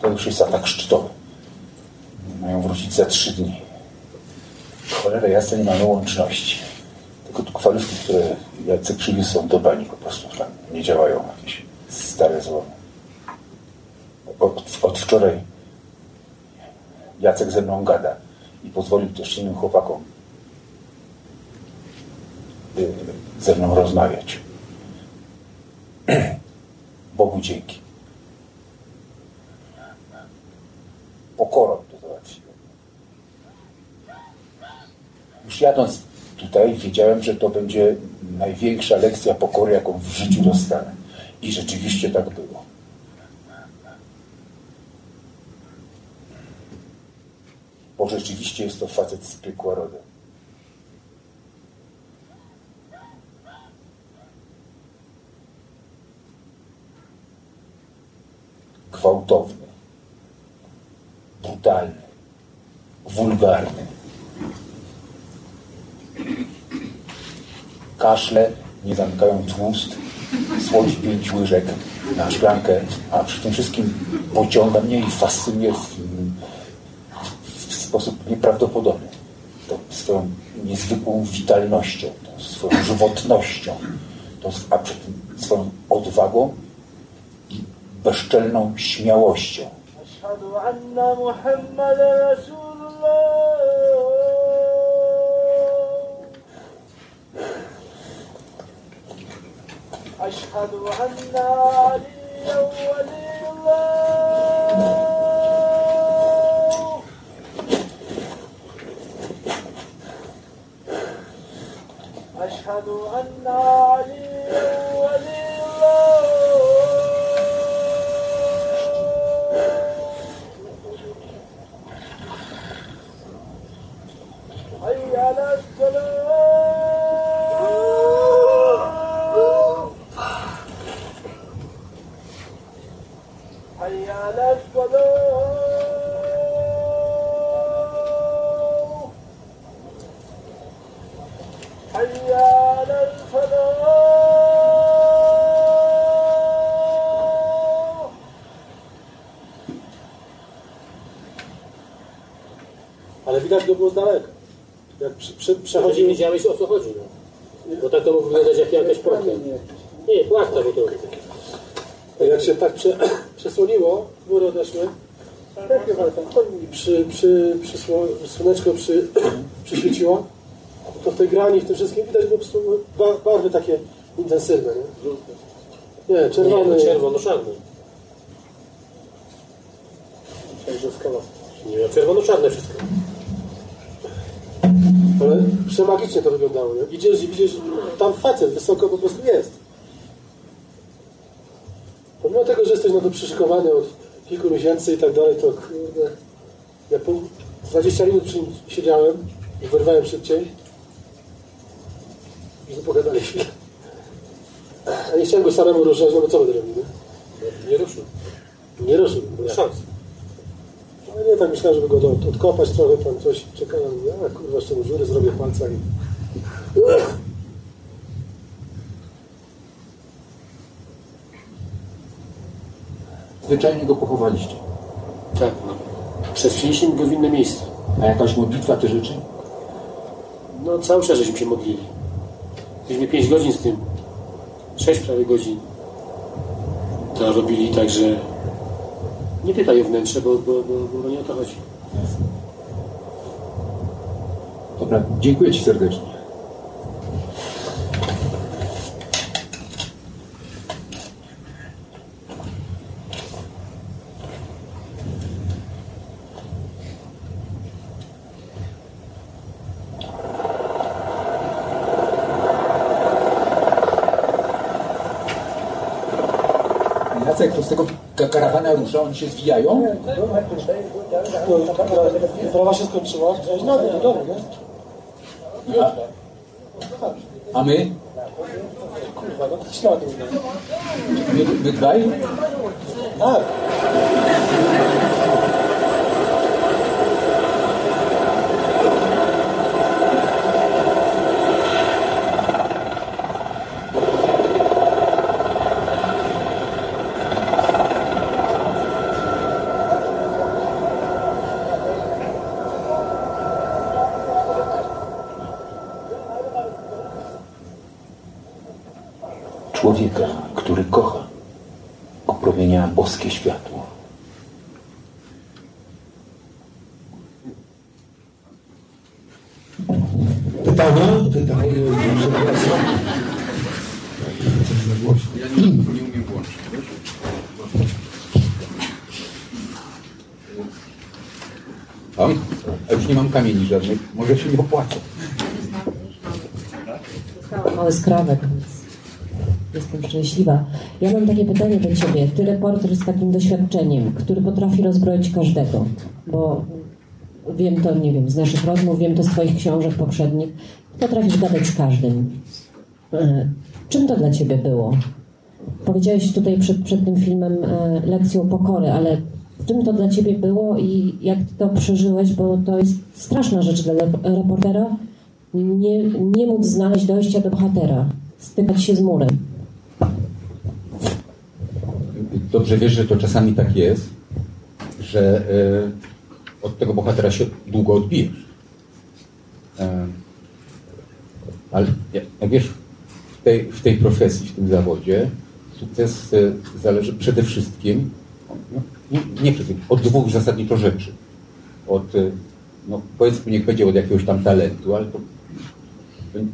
To już jest atak szczytowy. Mają wrócić za trzy dni. Jasna, nie mamy łączności. Tylko tu kwalifiki, które Jacek przywiózł są do bani po prostu tam nie działają jakieś stare złomy. Od, od wczoraj Jacek ze mną gada i pozwolił też innym chłopakom y, ze mną rozmawiać. Bogu dzięki. Pokorą to załatwiłem. Już jadąc tutaj wiedziałem, że to będzie największa lekcja pokory, jaką w życiu dostanę. I rzeczywiście tak było. Bo rzeczywiście jest to facet z piekła rodem. Gwałtowny, brutalny, wulgarny. Kaszle nie zamykają ust, słodzi pięć łyżek na szklankę, a przy tym wszystkim pociąga mnie i fascynuje w, w sposób nieprawdopodobny. Tą swoją niezwykłą witalnością, tą swoją żywotnością, tą, a przy tym swoją odwagą i bezczelną śmiałością. أشهد أن محمدا رسول الله أشهد أن عليا ولي الله. أشهد أن عليا ولي الله. حي على السلام. Przechodził... wiedziałeś o co chodzi, no. Bo tak to mógł wyglądać jak jakaś płachta. Nie, płachta, bo to... Jak się tak prze, przesłoniło, chmury odeszły i przy, przy, przy sło- słoneczko przy, przyświeciło, to w tej grani, w tym wszystkim widać po prostu ba- barwy takie intensywne. Nie, nie czerwony. Nie, czerwono-czarny. Nie, no czerwono-czarne wszystko. Ale przemagicznie to wyglądało. Nie? Idziesz i widzisz, tam facet wysoko po prostu jest. Pomimo tego, że jesteś na to przyszykowany od kilku miesięcy i tak dalej, to kurde, ja po 20 minut przy nim siedziałem i wyrwałem szybciej. I pogadali chwilę. A nie chciałem go samemu ruszać, no bo co będę robił, nie? Nie ruszył. Nie ruszył. Szans. Ale nie, tak myślałem, żeby go od, odkopać trochę, tam coś czekałem. Ja kurwa, jeszcze mu dziury zrobię w palcach i... Zwyczajnie go pochowaliście. Tak, no. Przenieśliśmy go w inne miejsce. A jakaś modlitwa te rzeczy? No cały czas żeśmy się modlili. Byliśmy 5 godzin z tym. 6 prawie godzin. To robili tak, że nie pytaj o wnętrze, bo, bo, bo, bo nie o to chodzi. Dobra, dziękuję Ci serdecznie. Jacek, ka- karawana rusza, oni się zwijają? Prawa się skończyła. No, no, no, no. A my? Kurwa, no to ślady. My, my dwaj? Tak. Człowieka, który kocha, opromienia boskie światło. Pytania? Pytania? Przepraszam. Coś za głośno. Ja nie, nie umiem włączyć. O, a już nie mam kamieni żadnych, może się nie opłaca. mały skrawek, więc jestem szczęśliwa. Ja mam takie pytanie do Ciebie. Ty reporter z takim doświadczeniem, który potrafi rozbroić każdego, bo wiem to, nie wiem, z naszych rozmów, wiem to z Twoich książek poprzednich. Potrafisz gadać z każdym. E, Czym to dla Ciebie było? Powiedziałeś tutaj przed, przed tym filmem e, lekcją pokory, ale czym to dla Ciebie było i jak Ty to przeżyłeś, bo to jest straszna rzecz dla rep- reportera, nie, nie móc znaleźć dojścia do bohatera, stykać się z murem. Dobrze wiesz, że to czasami tak jest, że e, od tego bohatera się długo odbijesz. E, ale jak, wiesz, w tej, w tej profesji, w tym zawodzie, sukces e, zależy przede wszystkim, no, nie, wszystkim, od dwóch zasadniczo rzeczy. Od, e, no, powiedzmy, niech będzie od jakiegoś tam talentu, ale to,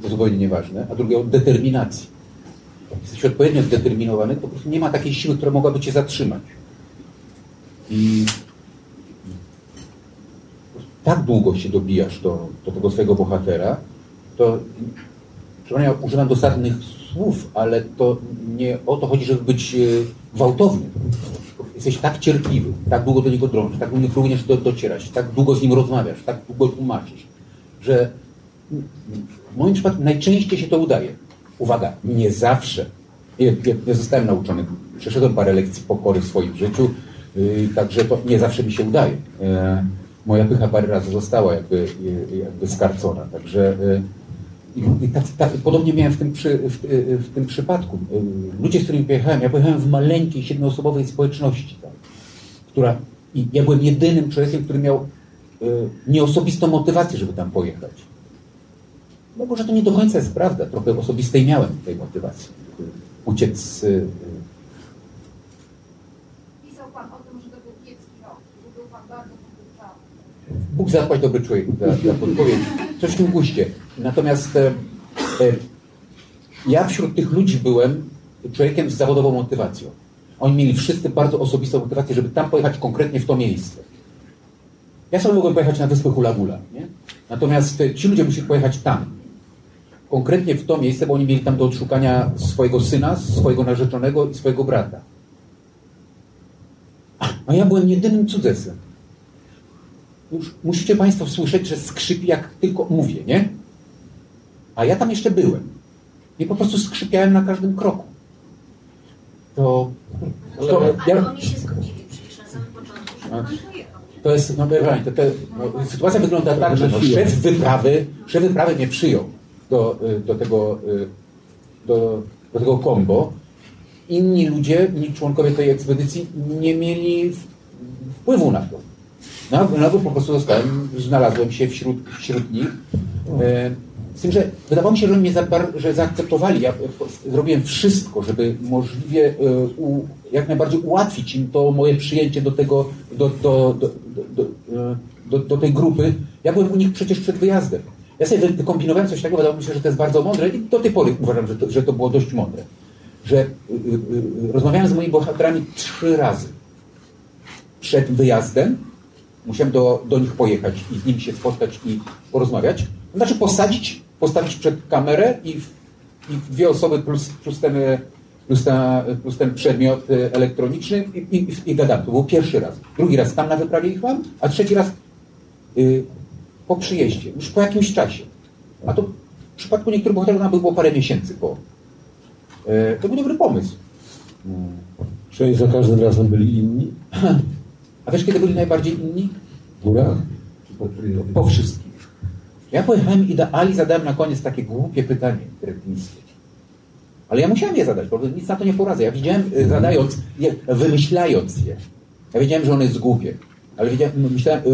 to zupełnie nieważne, a drugie od determinacji. Jak jesteś odpowiednio zdeterminowany, to po prostu nie ma takiej siły, która mogłaby cię zatrzymać. I tak długo się dobijasz do, do tego swojego bohatera, to ja używam dosadnych słów, ale to nie o to chodzi, żeby być e, gwałtownym. Jesteś tak cierpliwy, tak długo do niego drążysz, tak długo do, docierać, tak długo z nim rozmawiasz, tak długo tłumaczysz, że w moim przypadku najczęściej się to udaje. Uwaga, nie zawsze. Ja, ja, ja zostałem nauczony. Przeszedłem parę lekcji pokory w swoim życiu. Y, Także to nie zawsze mi się udaje. E, Moja pycha parę razy została jakby, y, jakby skarcona. Także y, i, i tak, tak, podobnie miałem w tym, przy, w, y, w tym przypadku. Y, Ludzie, z którymi pojechałem, ja pojechałem w maleńkiej, siedmioosobowej społeczności, tak, która i ja byłem jedynym człowiekiem, który miał y, nieosobistą motywację, żeby tam pojechać. No może to nie do końca jest prawda, trochę osobistej miałem tej motywacji. y, Uciec z, y, Pisał Pan o tym, że to był kiepski rok, że był Pan bardzo. Bóg zapłać dobry człowiek za, za podpowiedź. Coś w tym guście. Natomiast e, e, ja wśród tych ludzi byłem człowiekiem z zawodową motywacją. Oni mieli wszyscy bardzo osobistą motywację, żeby tam pojechać konkretnie w to miejsce. Ja sam mogłem pojechać na wyspę Hula Hula, nie? Natomiast e, ci ludzie musieli pojechać tam. Konkretnie w to miejsce, bo oni mieli tam do odszukania swojego syna, swojego narzeczonego i swojego brata. A ja byłem jedynym cudzesem. Już musicie Państwo słyszeć, że skrzypi jak tylko mówię, nie? A ja tam jeszcze byłem. I po prostu skrzypiałem na każdym kroku. To, to, Ale ja, oni się zgodzili przecież na samym początku, Pan pojechał. to jest, no, to, to, no, sytuacja wygląda tak, że no, szef wyprawy, szef wyprawy mnie przyjął do, y, do tego, y, do, do tego kombo. Inni ludzie, inni członkowie tej ekspedycji nie mieli wpływu na to. No, no po prostu zostałem, znalazłem się wśród, wśród nich. E, z tym, że wydawało mi się, że oni mnie że zaakceptowali. Ja e, zrobiłem wszystko, żeby możliwie e, u, jak najbardziej ułatwić im to moje przyjęcie do tego, do, do, do, do, e, tej grupy. Ja byłem u nich przecież przed wyjazdem. Ja sobie wy- wykombinowałem coś takiego, wydawało mi się, że to jest bardzo mądre i do tej pory uważam, że to, że to było dość mądre. Że y, y, rozmawiałem z moimi bohaterami trzy razy przed wyjazdem, musiałem do, do nich pojechać i z nimi się spotkać i porozmawiać. Znaczy posadzić, postawić przed kamerę i, i dwie osoby plus, plus, ten, e, plus, ta, plus ten przedmiot e, elektroniczny i, i, i gadam. To był pierwszy raz. Drugi raz tam na wyprawie ich mam, a trzeci raz y, po przyjeździe, już po jakimś czasie. A to w przypadku niektórych bohaterów nawet było parę miesięcy po. E, to był dobry pomysł. Czy oni za każdym razem byli inni? A wiesz, kiedy byli najbardziej inni? W górach? Po, po wszystkich. Ja pojechałem i do Ali zadałem na koniec takie głupie pytanie kretyńskie. Ale ja musiałem je zadać, bo nic na to nie poradzę. Ja widziałem, y, zadając je, wymyślając je. Ja wiedziałem, że ono jest głupie. Ale wiedziałem, myślałem, y,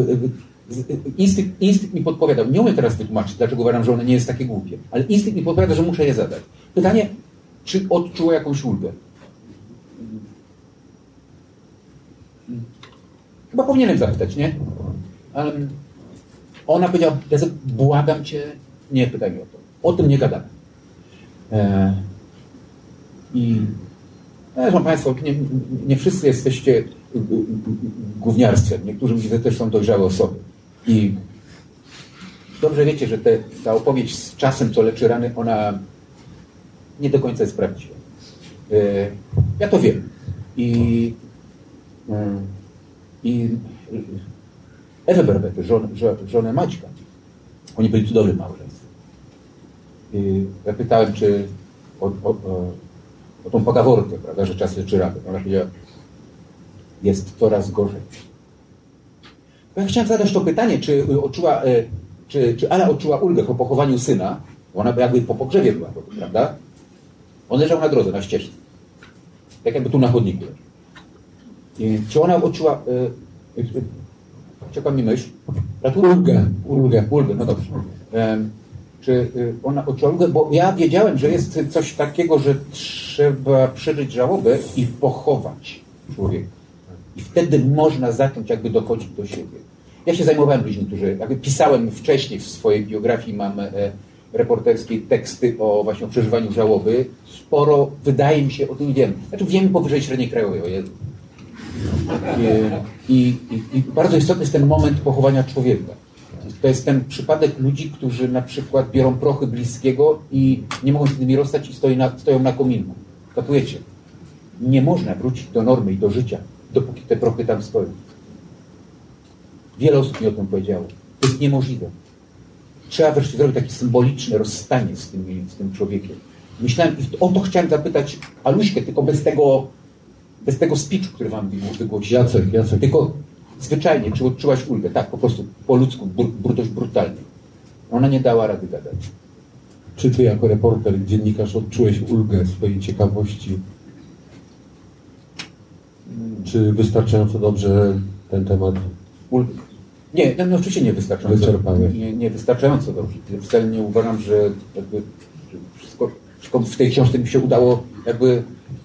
y, instynkt, instynkt mi podpowiadał. Nie umiem teraz wytłumaczyć, dlaczego uważam, że ono nie jest takie głupie. Ale instynkt mi podpowiada, że muszę je zadać. Pytanie, czy odczuło jakąś ulgę? Chyba powinienem zapytać, nie? Ale ona powiedziała, Jacek, błagam cię, nie pytaj mnie o to. O tym nie gadamy. E, I zresztą Państwo, nie, nie wszyscy jesteście gówniarstwem. Niektórzy widzę też są dojrzałe osoby. I dobrze wiecie, że te, ta opowieść z czasem, co leczy rany, ona nie do końca jest prawdziwa. E, ja to wiem. I, mm, i Ewę Berbetę, żonę, żo- żonę Maćka, oni byli cudownym małżeństwem. I ja pytałem, czy o, o, o, o tą pogaworkę, prawda, że czas leczy rany. Ona powiedziała, jest coraz gorzej. Ja chciałem zadać to pytanie, czy odczuła, e, czy, czy Ala odczuła ulgę po pochowaniu syna, ona jakby po pogrzebie była, prawda? On leżał na drodze, na ścieżce. Tak jakby tu na chodniku. I czy ona odczuła, e, e, czeka mi myśl, ulgę, ulgę, ulgę, no dobrze. Em, czy y, ona odczuła ulgę? Bo ja wiedziałem, że jest coś takiego, że trzeba przeżyć żałobę i pochować człowieka. I wtedy można zacząć jakby dochodzić do siebie. Ja się zajmowałem ludźmi, którzy jakby pisałem wcześniej w swojej biografii, mam e, reporterskie teksty o właśnie o przeżywaniu żałoby. Sporo, wydaje mi się, o tym wiem. Znaczy wiem powyżej średniej krajowej, o. I, i, I bardzo istotny jest ten moment pochowania człowieka. To jest ten przypadek ludzi, którzy na przykład biorą prochy bliskiego i nie mogą się z nimi rozstać i stoi na, stoją na kominku. Kapujecie? Nie można wrócić do normy i do życia, dopóki te prochy tam stoją. Wiele osób mi o tym powiedziało. To jest niemożliwe. Trzeba wreszcie zrobić takie symboliczne rozstanie z tym, z tym człowiekiem. Myślałem, o to chciałem zapytać Aluśkę, tylko bez tego bez tego speechu, który wam wygłosiłem. Jacek, Jacek. Tylko zwyczajnie, czy odczułaś ulgę? Tak, po prostu po ludzku, br, dość brutalnie. Ona nie dała rady gadać. Czy ty jako reporter, dziennikarz odczułeś ulgę swojej ciekawości? Czy wystarczająco dobrze ten temat Ulgę. Nie, no, no oczywiście nie wystarczająco. Wyczerpałeś. Nie, nie wystarczająco dobrze. Wcale nie uważam, że jakby wszystko, wszystko w tej książce mi się udało jakby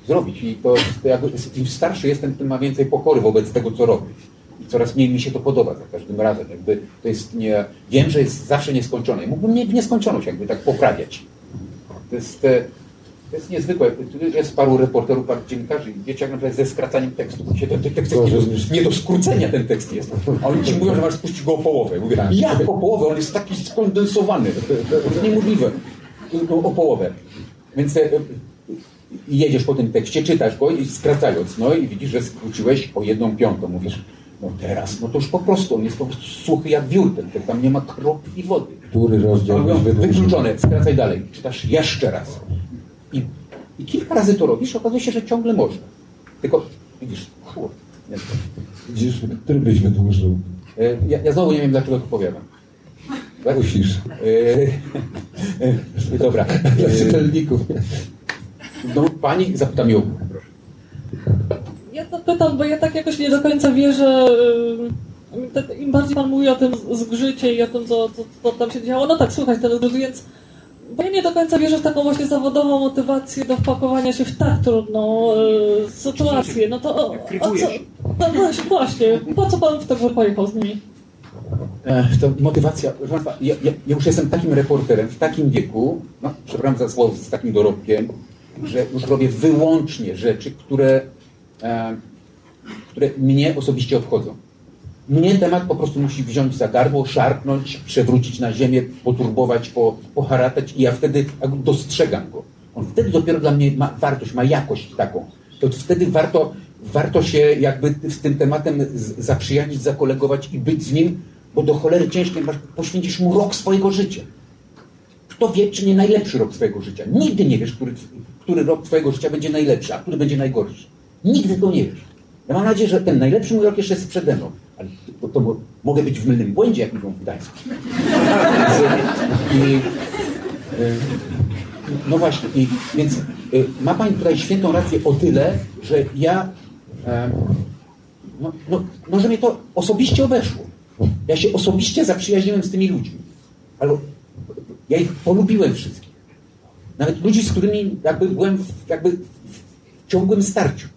zrobić. I to, to jakby, im starszy jestem, tym ma więcej pokory wobec tego, co robię. I coraz mniej mi się to podoba za każdym razem. Jakby to jest nie, wiem, że jest zawsze nieskończone. I mógłbym nie, w nieskończoność jakby tak poprawiać. To jest, e, to jest niezwykłe. Jest paru reporterów, paru dziennikarzy wiecie, jak na przykład ze skracaniem tekstu. Się ten, ten tekst jest nie do, nie do skrócenia ten tekst jest. A oni ci mówią, że masz spuścić go o połowę. Mówię, jak o połowę? On jest taki skondensowany. To jest niemożliwe. O połowę. Więc e, i jedziesz po tym tekście, czytasz go i skracając, no i widzisz, że skróciłeś o jedną piątą. Mówisz, no teraz, no to już po prostu, on jest po prostu suchy jak wiór, ten, ten, tam nie ma kropli wody. Który rozdział wydłużył? Wykluczone, skracaj dalej. Czytasz jeszcze raz. I, I kilka razy to robisz, okazuje się, że ciągle można. Tylko, widzisz, wiem. Widzisz, który byś wydłużył? E, Ja, ja znowu nie wiem, dlaczego to powiadam. Tak? Musisz. E, e, dobra. Dla E, czytelników. No, pani, zapytam ją. Ja zapytam, bo ja tak jakoś nie do końca wierzę. Im bardziej pan mówi o tym zgrzycie i o tym, co, co, co tam się działo, no tak, słuchać ten zgrzyt, więc bo ja nie do końca wierzę w taką właśnie zawodową motywację do wpakowania się w tak trudną y, sytuację. No to o, o co? No właśnie, właśnie, po co pan w to pojechał z nimi? E, to motywacja, proszę Państwa, ja, ja, ja już jestem takim reporterem w takim wieku, no, przepraszam za słowo, z takim dorobkiem, że już robię wyłącznie rzeczy, które, e, które mnie osobiście obchodzą. Mnie temat po prostu musi wziąć za gardło, szarpnąć, przewrócić na ziemię, poturbować, po, poharatać i ja wtedy dostrzegam go. On wtedy dopiero dla mnie ma wartość, ma jakość taką. To wtedy warto, warto się jakby z tym tematem zaprzyjaźnić, zakolegować i być z nim, bo do cholery ciężkiej masz, poświęcisz mu rok swojego życia. Kto wie, czy nie najlepszy rok swojego życia. Nigdy nie wiesz, który, który rok twojego życia będzie najlepszy, a który będzie najgorszy. Nigdy to nie wiesz. Ja mam nadzieję, że ten najlepszy mój rok jeszcze jest przede mną. Ale to, to mo- mogę być w mylnym błędzie, jak mówią w Gdańsku. I, no właśnie, i, więc y, ma Pani tutaj świętą rację o tyle, że ja, e, no, no, no, że mnie to osobiście obeszło. Ja się osobiście zaprzyjaźniłem z tymi ludźmi. Ale ja ich polubiłem wszystkich. Nawet ludzi, z którymi jakby byłem w, jakby w ciągłym starciu.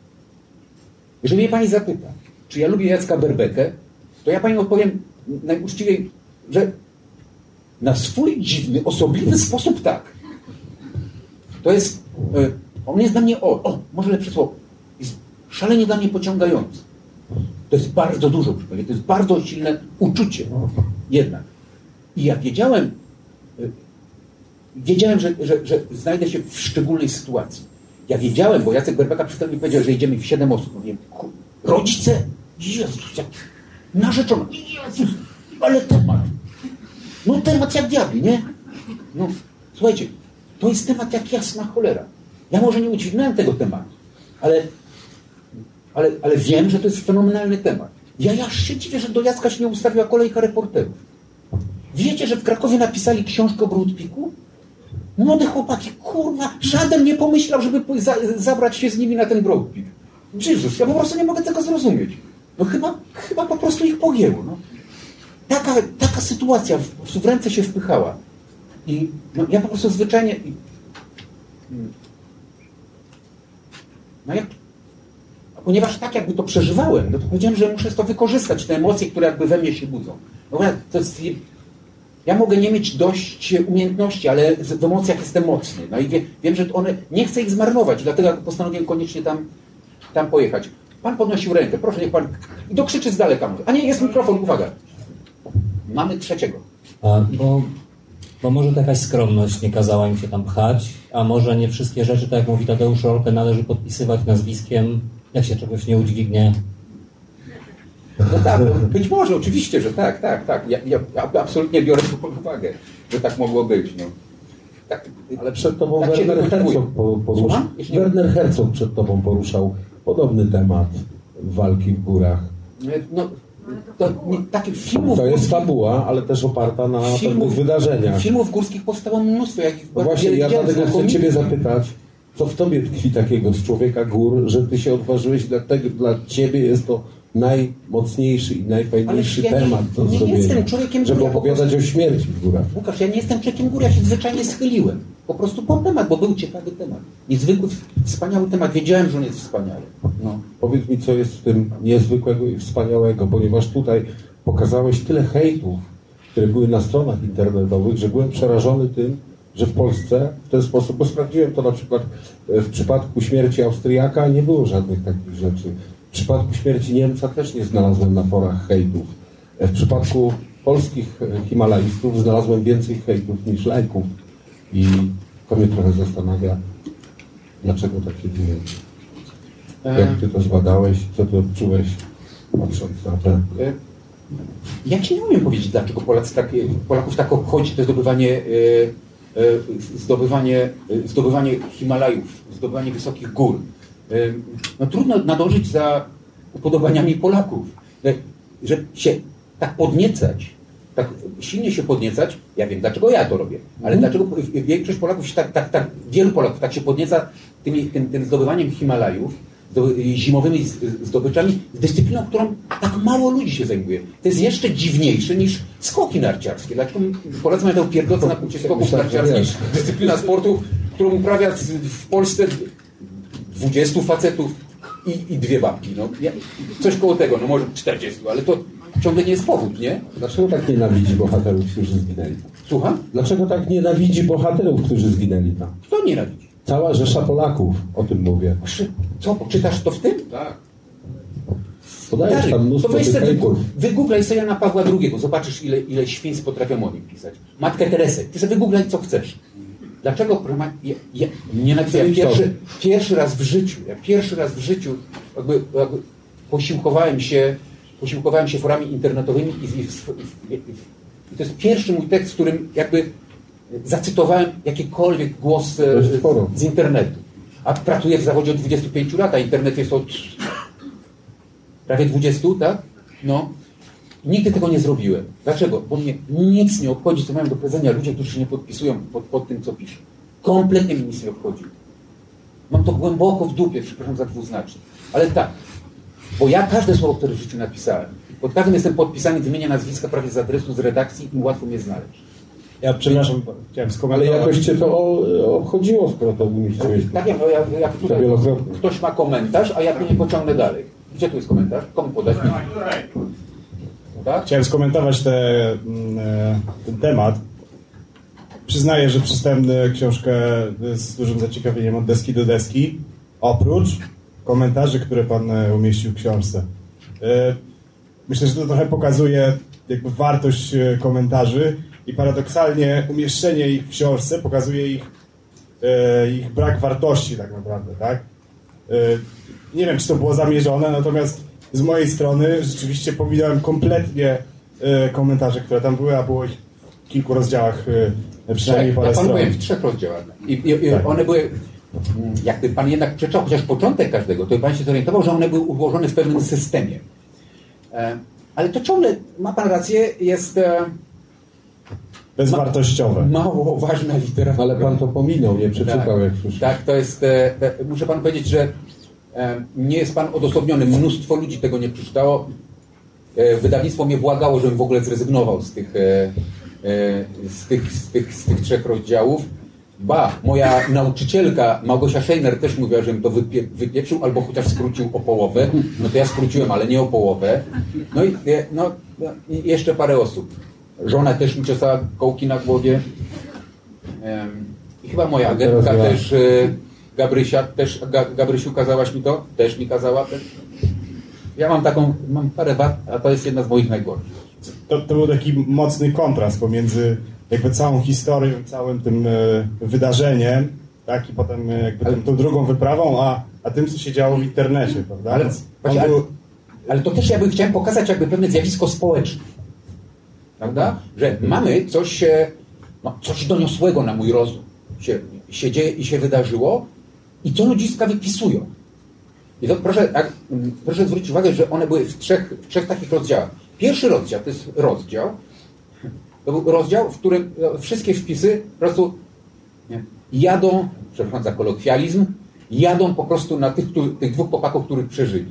Jeżeli mnie Pani zapyta, czy ja lubię Jacka Berbekę, to ja Pani odpowiem najuczciwiej, że na swój dziwny, osobliwy sposób tak. To jest, e, on jest dla mnie, o, o, może lepsze słowo, jest szalenie dla mnie pociągający. To jest bardzo dużo, to jest bardzo silne uczucie jednak. I ja wiedziałem, wiedziałem, że, że, że znajdę się w szczególnej sytuacji. Ja wiedziałem, bo Jacek Berbeka przy mi powiedział, że idziemy w siedem osób. Mówię, kur- rodzice? Jezus, jak narzeczona. Jezus, ale temat. No temat jak diabli, nie? No, słuchajcie, to jest temat jak jasna cholera. Ja może nie udźwignąłem tego tematu, ale, ale, ale wiem, że to jest fenomenalny temat. Ja aż się dziwię, że do Jacka się nie ustawiła kolejka reporterów. Wiecie, że w Krakowie napisali książkę o Broadpiku? Młode chłopaki, kurwa, żaden nie pomyślał, żeby za, zabrać się z nimi na ten Broadpeak. Jezus, ja po prostu nie mogę tego zrozumieć. No chyba, chyba po prostu ich pogięło. No. Taka, taka sytuacja w, w ręce się wpychała. I no, ja po prostu zwyczajnie... i- mm. No jak... Ponieważ tak jakby to przeżywałem, no to powiedziałem, że muszę to wykorzystać, te emocje, które jakby we mnie się budzą. No to jest, ja mogę nie mieć dość umiejętności, ale w emocjach jestem mocny. No i wie, wiem, że one, nie chcę ich zmarnować, dlatego postanowiłem koniecznie tam, tam pojechać. Pan podnosił rękę, proszę niech pan, i dokrzyczy z daleka może. A nie, jest mikrofon, uwaga. Mamy trzeciego. A, bo, bo może to jakaś skromność nie kazała im się tam pchać, a może nie wszystkie rzeczy, tak jak mówi Tadeusz Rolkę, należy podpisywać nazwiskiem, jak się czegoś nie udźwignie. No tak, no, być może, oczywiście, że tak, tak, tak. Ja, ja, absolutnie biorę to pod uwagę, że tak mogło być. No. tak, Ale przed tobą tak Werner. Herzog po- poruszał. Werner Herzog przed tobą poruszał podobny temat walki w górach. No, to nie, takich filmów To jest fabuła, ale też oparta na filmów, wydarzeniach. filmów górskich powstało mnóstwo. Jak No właśnie, ja dlatego chcę. Ciebie zapytać, co w Tobie tkwi takiego z człowieka gór, że Ty się odważyłeś, dlatego dla Ciebie jest to najmocniejszy i najfajniejszy ja temat do nie zrobienia, jestem człowiekiem żeby gór, ja po opowiadać o śmierci w górach. Łukasz, ja nie jestem człowiekiem góry, ja się zwyczajnie schyliłem. Po prostu po temat, bo był ciekawy temat. Niezwykły, wspaniały temat. Wiedziałem, że on jest wspaniały. No. Powiedz mi, co jest w tym niezwykłego i wspaniałego, ponieważ tutaj pokazałeś tyle hejtów, które były na stronach internetowych, że byłem przerażony tym, że w Polsce w ten sposób, bo sprawdziłem to na przykład e, w przypadku śmierci Austriaka nie było żadnych takich rzeczy. W przypadku śmierci Niemca też nie znalazłem na forach hejtów. W przypadku polskich e, Himalajstów znalazłem więcej hejtów niż lajków. I to mnie trochę zastanawia, dlaczego tak się dzieje. Jak ty to zbadałeś, co ty odczułeś, patrząc na te... E, Ja ci nie umiem powiedzieć, dlaczego Polacy tak, Polaków tak obchodzi to zdobywanie, e, zdobywanie, zdobywanie Himalajów, zdobywanie wysokich gór. No trudno nadążyć za upodobaniami Polaków. Że się tak podniecać, tak silnie się podniecać, ja wiem dlaczego ja to robię, ale dlaczego większość Polaków się tak, tak, tak, wielu Polaków tak się podnieca tymi, tym, tym zdobywaniem Himalajów, zimowymi zdobyczami, dyscypliną, którą tak mało ludzi się zajmuje. To jest jeszcze dziwniejsze niż skoki narciarskie. Dlaczego Polacy mają tę pierdolce na punkcie skoków narciarskich? Dyscyplina sportu, którą uprawia w Polsce 20 facetów i, i dwie babki. No. Ja, coś koło tego, no może 40, ale to ciągle nie jest powód, nie? Dlaczego tak nienawidzi bohaterów, którzy zginęli? Słucham? Dlaczego tak nienawidzi bohaterów, którzy zginęli tam? Kto nienawidzi? Cała rzesza Polaków, o tym mówię. Co, czytasz to w tym? Tak. Podajesz tam to mnóstwo weź sobie hejtów. wygu- wygooglaj sobie Jana Pawła II, zobaczysz ile, ile świństw potrafią o nim pisać. Matkę Teresę, ty sobie wygooglaj co chcesz. Dlaczego proszę ja, ja, nienawidzę, ja pierwszy, pierwszy raz w życiu, ja pierwszy raz w życiu jakby, jakby posiłkowałem się posiłkowałem się forami internetowymi i, i, i, i, to jest pierwszy mój tekst, w którym jakby zacytowałem jakikolwiek głos z internetu. A pracuję w zawodzie od 25 lat, a internet jest od prawie 20, tak? No. Nigdy tego nie zrobiłem. Dlaczego? Bo mnie nic nie obchodzi, co mają do powiedzenia ludzie, którzy się nie podpisują pod, pod tym, co piszę. Kompletnie mi nic nie obchodzi. Mam to głęboko w dupie, przepraszam za dwuznaczność. Ale tak, bo ja każde słowo, które w życiu napisałem, pod każdym jestem podpisany w imienia, nazwiska, prawie z adresu, z redakcji i łatwo mnie znaleźć. Ja przepraszam, chciałem Ale skomentować. jakoś cię to obchodziło, skoro to umieściłeś. Tak jak, jak, jak tutaj wielokrotnie. ktoś ma komentarz, a ja tu nie pociągnę dalej. Gdzie tu jest komentarz? Komu podać? Tak? Chciałem skomentować te, mm, e, ten temat. Przyznaję, że czytałem e, książkę z dużym zaciekawieniem od deski do deski, oprócz komentarzy, które pan e, umieścił w książce. Myślę, że to trochę pokazuje jakby wartość komentarzy i paradoksalnie umieszczenie ich w książce pokazuje ich, ich brak wartości tak naprawdę, tak? Nie wiem, czy to było zamierzone, natomiast z mojej strony rzeczywiście pominąłem kompletnie e, komentarze, które tam były, a było ich w kilku rozdziałach e, przynajmniej Trzech. parę Ja panu stron. powiem, w trzech rozdziałach. I, i, i Tak. one były, mm, jakby pan jednak przeczytał chociaż początek każdego, to pan się zorientował, że one były ułożone w pewnym systemie. E, ale to ciągle, ma pan rację, jest Bezwartościowe. mało ważna literatura. Ale pan to pominął, nie przeczytał, Tak. jak słyszę. Tak, to jest. Muszę panu powiedzieć, że nie jest pan odosobniony. Mnóstwo ludzi tego nie przeczytało. E, wydawnictwo mnie błagało, żebym w ogóle zrezygnował z tych, e, e, z tych, z tych, z tych trzech rozdziałów. Ba, moja nauczycielka Małgosia Scheiner też mówiła, żebym to wypie, wypieprzył albo chociaż skrócił o połowę. No to ja skróciłem, ale nie o połowę. No i no, no, jeszcze parę osób. Żona też mi czesała kołki na głowie. I chyba moja agentka ja. też, e, Gabrysia, też, Ga, Gabrysiu kazałaś mi to? Też mi kazała. Też. Ja mam taką, mam parę wad, a to jest jedna z moich najgorszych. to, to był taki mocny kontrast pomiędzy jakby całą historią, całym tym e, wydarzeniem, tak, i potem e, jakby tą, tą drugą wyprawą, a, a tym, co się działo w internecie, prawda? Ale, właśnie, ale, był, ale to też jakby chciałem pokazać jakby pewne zjawisko społeczne. Prawda? Że mamy coś, e, no, coś doniosłego na mój rozum. się, się dzieje i się wydarzyło i co ludziska wypisują. I to proszę, proszę zwrócić uwagę, że one były w trzech, w trzech takich rozdziałach. Pierwszy rozdział to jest rozdział, to był rozdział, w którym e, wszystkie wpisy po prostu jadą, przepraszam za kolokwializm, jadą po prostu na tych, tych dwóch chłopaków, których przeżyli.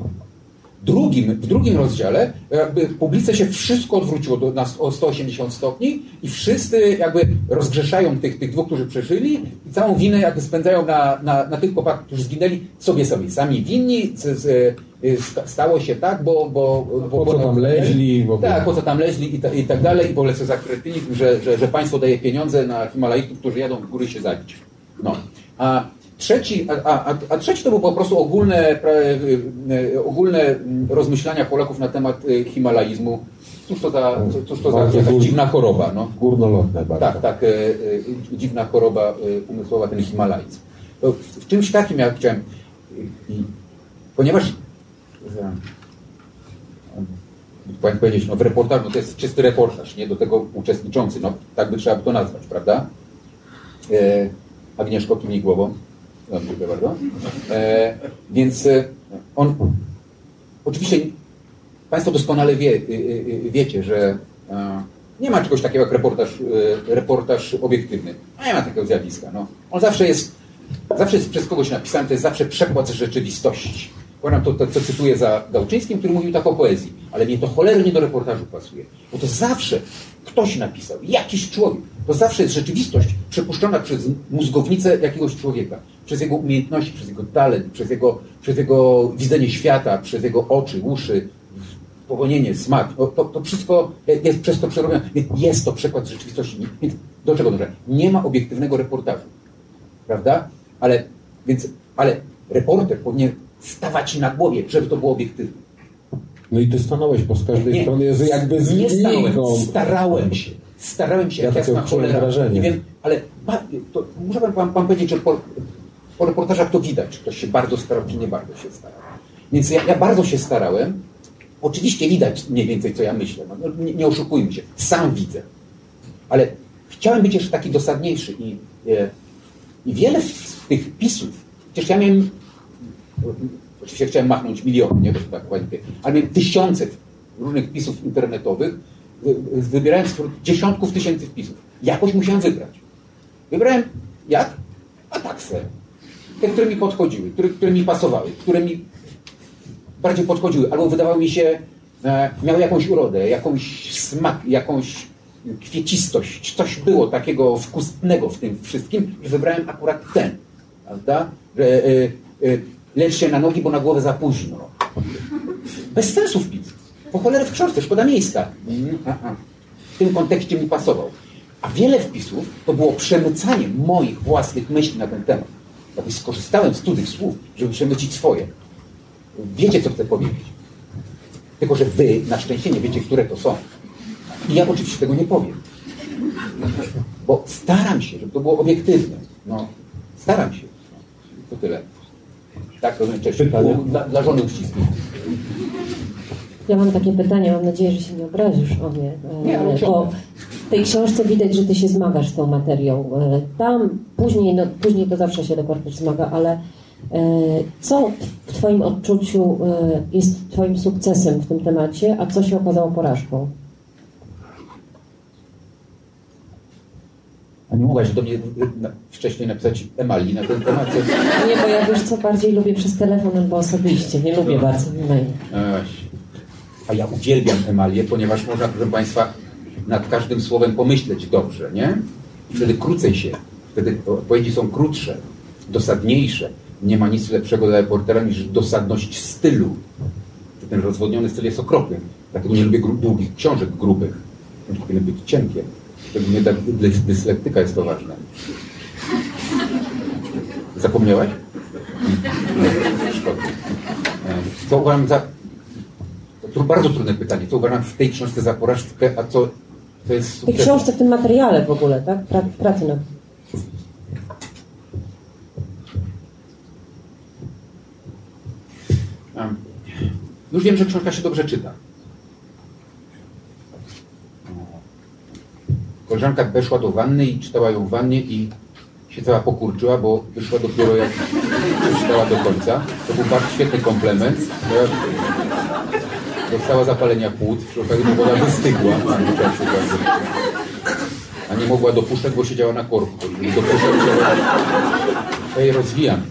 Drugim, w drugim rozdziale jakby publice się wszystko odwróciło do nas o 180 stopni i wszyscy jakby rozgrzeszają tych, tych dwóch, którzy przeżyli i całą winę jakby spędzają na, na, na tych chłopakach, którzy zginęli sobie sobie. Sami winni, z, z, z, stało się tak, bo... bo, bo Po co tam leźli, ogóle. Tak, po co tam leźli i, ta, i tak dalej i co za kretynizm, że, że, że państwo daje pieniądze na Himalajtów, którzy jadą w góry się zabić. No. A trzeci, a, a, a trzeci to był po prostu ogólne, e, e, ogólne mm, rozmyślania Polaków na temat e, himalaizmu. Cóż to za, cóż to za gór- dziwna choroba, no. Górnolotne bardzo. Tak, tak, dziwna choroba umysłowa, ten himalaizm. To w, czymś takim ja chciałem, ponieważ powiem powiedzieć, no w reportażu, no to jest czysty reportaż, nie do tego uczestniczący, no tak by trzeba by to nazwać, prawda? Agnieszko, kiwnij głową. No, Dziękuję bardzo. E, więc e, on, oczywiście Państwo doskonale wie, y, y, wiecie, że e, nie ma czegoś takiego jak reportaż, e, reportaż obiektywny. A nie ma takiego zjawiska. No. On zawsze jest, zawsze jest przez kogoś napisany, to jest zawsze przekład z rzeczywistości. Powiadam to, to, co cytuję za Gałczyńskim, który mówił tak o poezji, ale mnie to cholernie do reportażu pasuje. Bo to zawsze ktoś napisał, jakiś człowiek. To zawsze jest rzeczywistość przepuszczona przez mózgownicę jakiegoś człowieka. Przez jego umiejętności, przez jego talent, przez jego, przez jego widzenie świata, przez jego oczy, uszy, powonienie, smak. To, to, to wszystko jest przez to przerobione. Więc Jest to przekład rzeczywistości. Więc do czego dążę? Nie ma obiektywnego reportażu. Prawda? Ale, więc, ale reporter powinien stawać na głowie, żeby to było obiektywne. No i ty stanąłeś, bo z każdej Nie, strony jest jakby z nie stałem, starałem się. Starałem się, Ja jak jasna cholera. Nie wiem, ale to, muszę pan, pan powiedzieć, że po, po reportażach to widać, czy ktoś się bardzo starał, czy nie bardzo się starał. Więc ja, ja bardzo się starałem. Oczywiście widać mniej więcej, co ja myślę. No, no, nie, nie oszukujmy się. Sam widzę. Ale chciałem być jeszcze taki dosadniejszy i, e, i wiele z tych pisów, przecież ja miałem Oczywiście chciałem machnąć miliony, nie, bo tak ładnie, ale miałem tysiące różnych pisów internetowych, wy- wybierałem wśród dziesiątków tysięcy wpisów. Jakoś musiałem wybrać. Wybrałem jak? A tak se. Te, które mi podchodziły, które, które mi pasowały, które mi bardziej podchodziły, albo wydawały mi się, e, miały jakąś urodę, jakąś smak, jakąś kwiecistość. Coś było takiego wkusnego w tym wszystkim, że wybrałem akurat ten. Prawda? E, e, lecz się na nogi, bo na głowę za późno. Bez sensu wpis. Po cholerę w książce, szkoda miejsca. Mm. W tym kontekście mi pasował. A wiele wpisów to było przemycanie moich własnych myśli na ten temat. Jakby skorzystałem z cudzych słów, żeby przemycić swoje. Wiecie, co chcę powiedzieć. Tylko, że wy na szczęście nie wiecie, które to są. I ja oczywiście tego nie powiem. Bo staram się, żeby to było obiektywne. No, staram się. To tyle. Tak, to cześć. Pytanie? U- Dla, dla żony uścisnij. Ja mam takie pytanie, mam nadzieję, że się nie obrazisz o nie. e, Nie, ale bo tej książce widać, że ty się zmagasz z tą materią. E, Tam później, no, później to zawsze się reporter zmaga, ale e, co w twoim odczuciu e, jest twoim sukcesem w tym temacie, a co się okazało porażką? A nie mogłaś do mnie wcześniej napisać Emali na ten temat? Nie, bo ja wiesz co, bardziej lubię przez telefon albo osobiście. Nie lubię bardzo e-mail. Ech. A ja uwielbiam emalię, ponieważ można, proszę Państwa, nad każdym słowem pomyśleć dobrze, nie? I wtedy krócej się, wtedy odpowiedzi są krótsze, dosadniejsze. Nie ma nic lepszego dla reportera niż dosadność stylu. Ten rozwodniony styl jest okropny. Dlatego nie lubię długich książek grubych. Powinny być cienkie. Szczególnie dla dyslektyka jest to ważne. Zapomniałaś? Szkoda. Co uważam za... To bardzo trudne pytanie. Co uważam w tej książce za porażkę, a co to jest W tej książce, w tym materiale w ogóle, tak? Pra, w pracy nad Em, Już wiem, że książka się dobrze czyta. Koleżanka weszła do wanny i czytała ją w wannie i się cała pokurczyła, bo wyszła dopiero jak przeczytała do końca. To był bardzo świetny komplement. Dostała zapalenia płuc, przy okazji woda wystygła. A nie mogła dopuszczać, bo siedziała na korku. Dopuszczać się... Je rozwijam.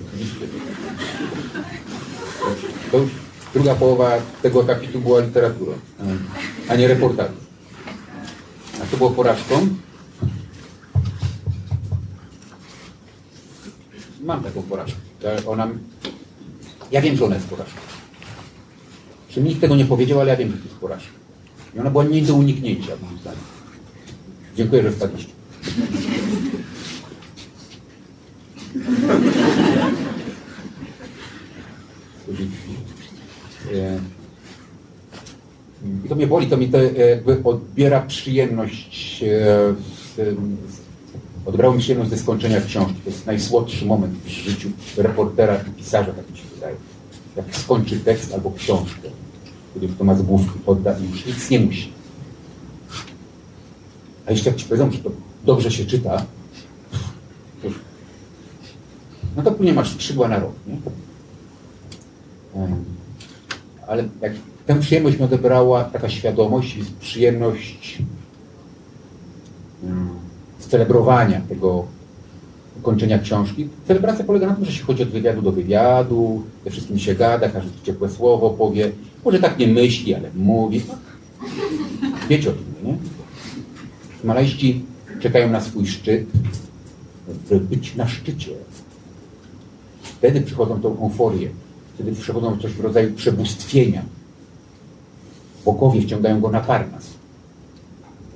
To już druga połowa tego akapitu była literaturą, a nie reportażem. A to było porażką. Mam taką porażkę. Ona, ja wiem, że ona jest porażką. Że nikt tego nie powiedział, ale ja wiem, że to jest porażka. I ona była nie do uniknięcia, moim zdaniem. Dziękuję, że wpadliście. E, I to mnie boli, to mi to e, jakby odbiera przyjemność, e, odebrało mi przyjemność ze skończenia książki. To jest najsłodszy moment w życiu reportera i pisarza, tak mi się wydaje. Jak skończy tekst albo książkę, kiedy to ma z główki podda i już nic nie musi. A jeszcze jak ci powiedzą, że to dobrze się czyta, już, no to później masz skrzydła na rok, nie? Ale jak tę przyjemność mi odebrała taka świadomość przyjemność celebrowania tego kończenia książki. Celebracja polega na tym, że się chodzi od wywiadu do wywiadu, ze wszystkim się gada, każdy ciepłe słowo powie. Może tak nie myśli, ale mówi. Wiecie o tym, nie? Malajści czekają na swój szczyt, by być na szczycie. Wtedy przychodzą tą euforię. Wtedy przychodzą coś w rodzaju przebóstwienia. Bogowie wciągają go na Parnas.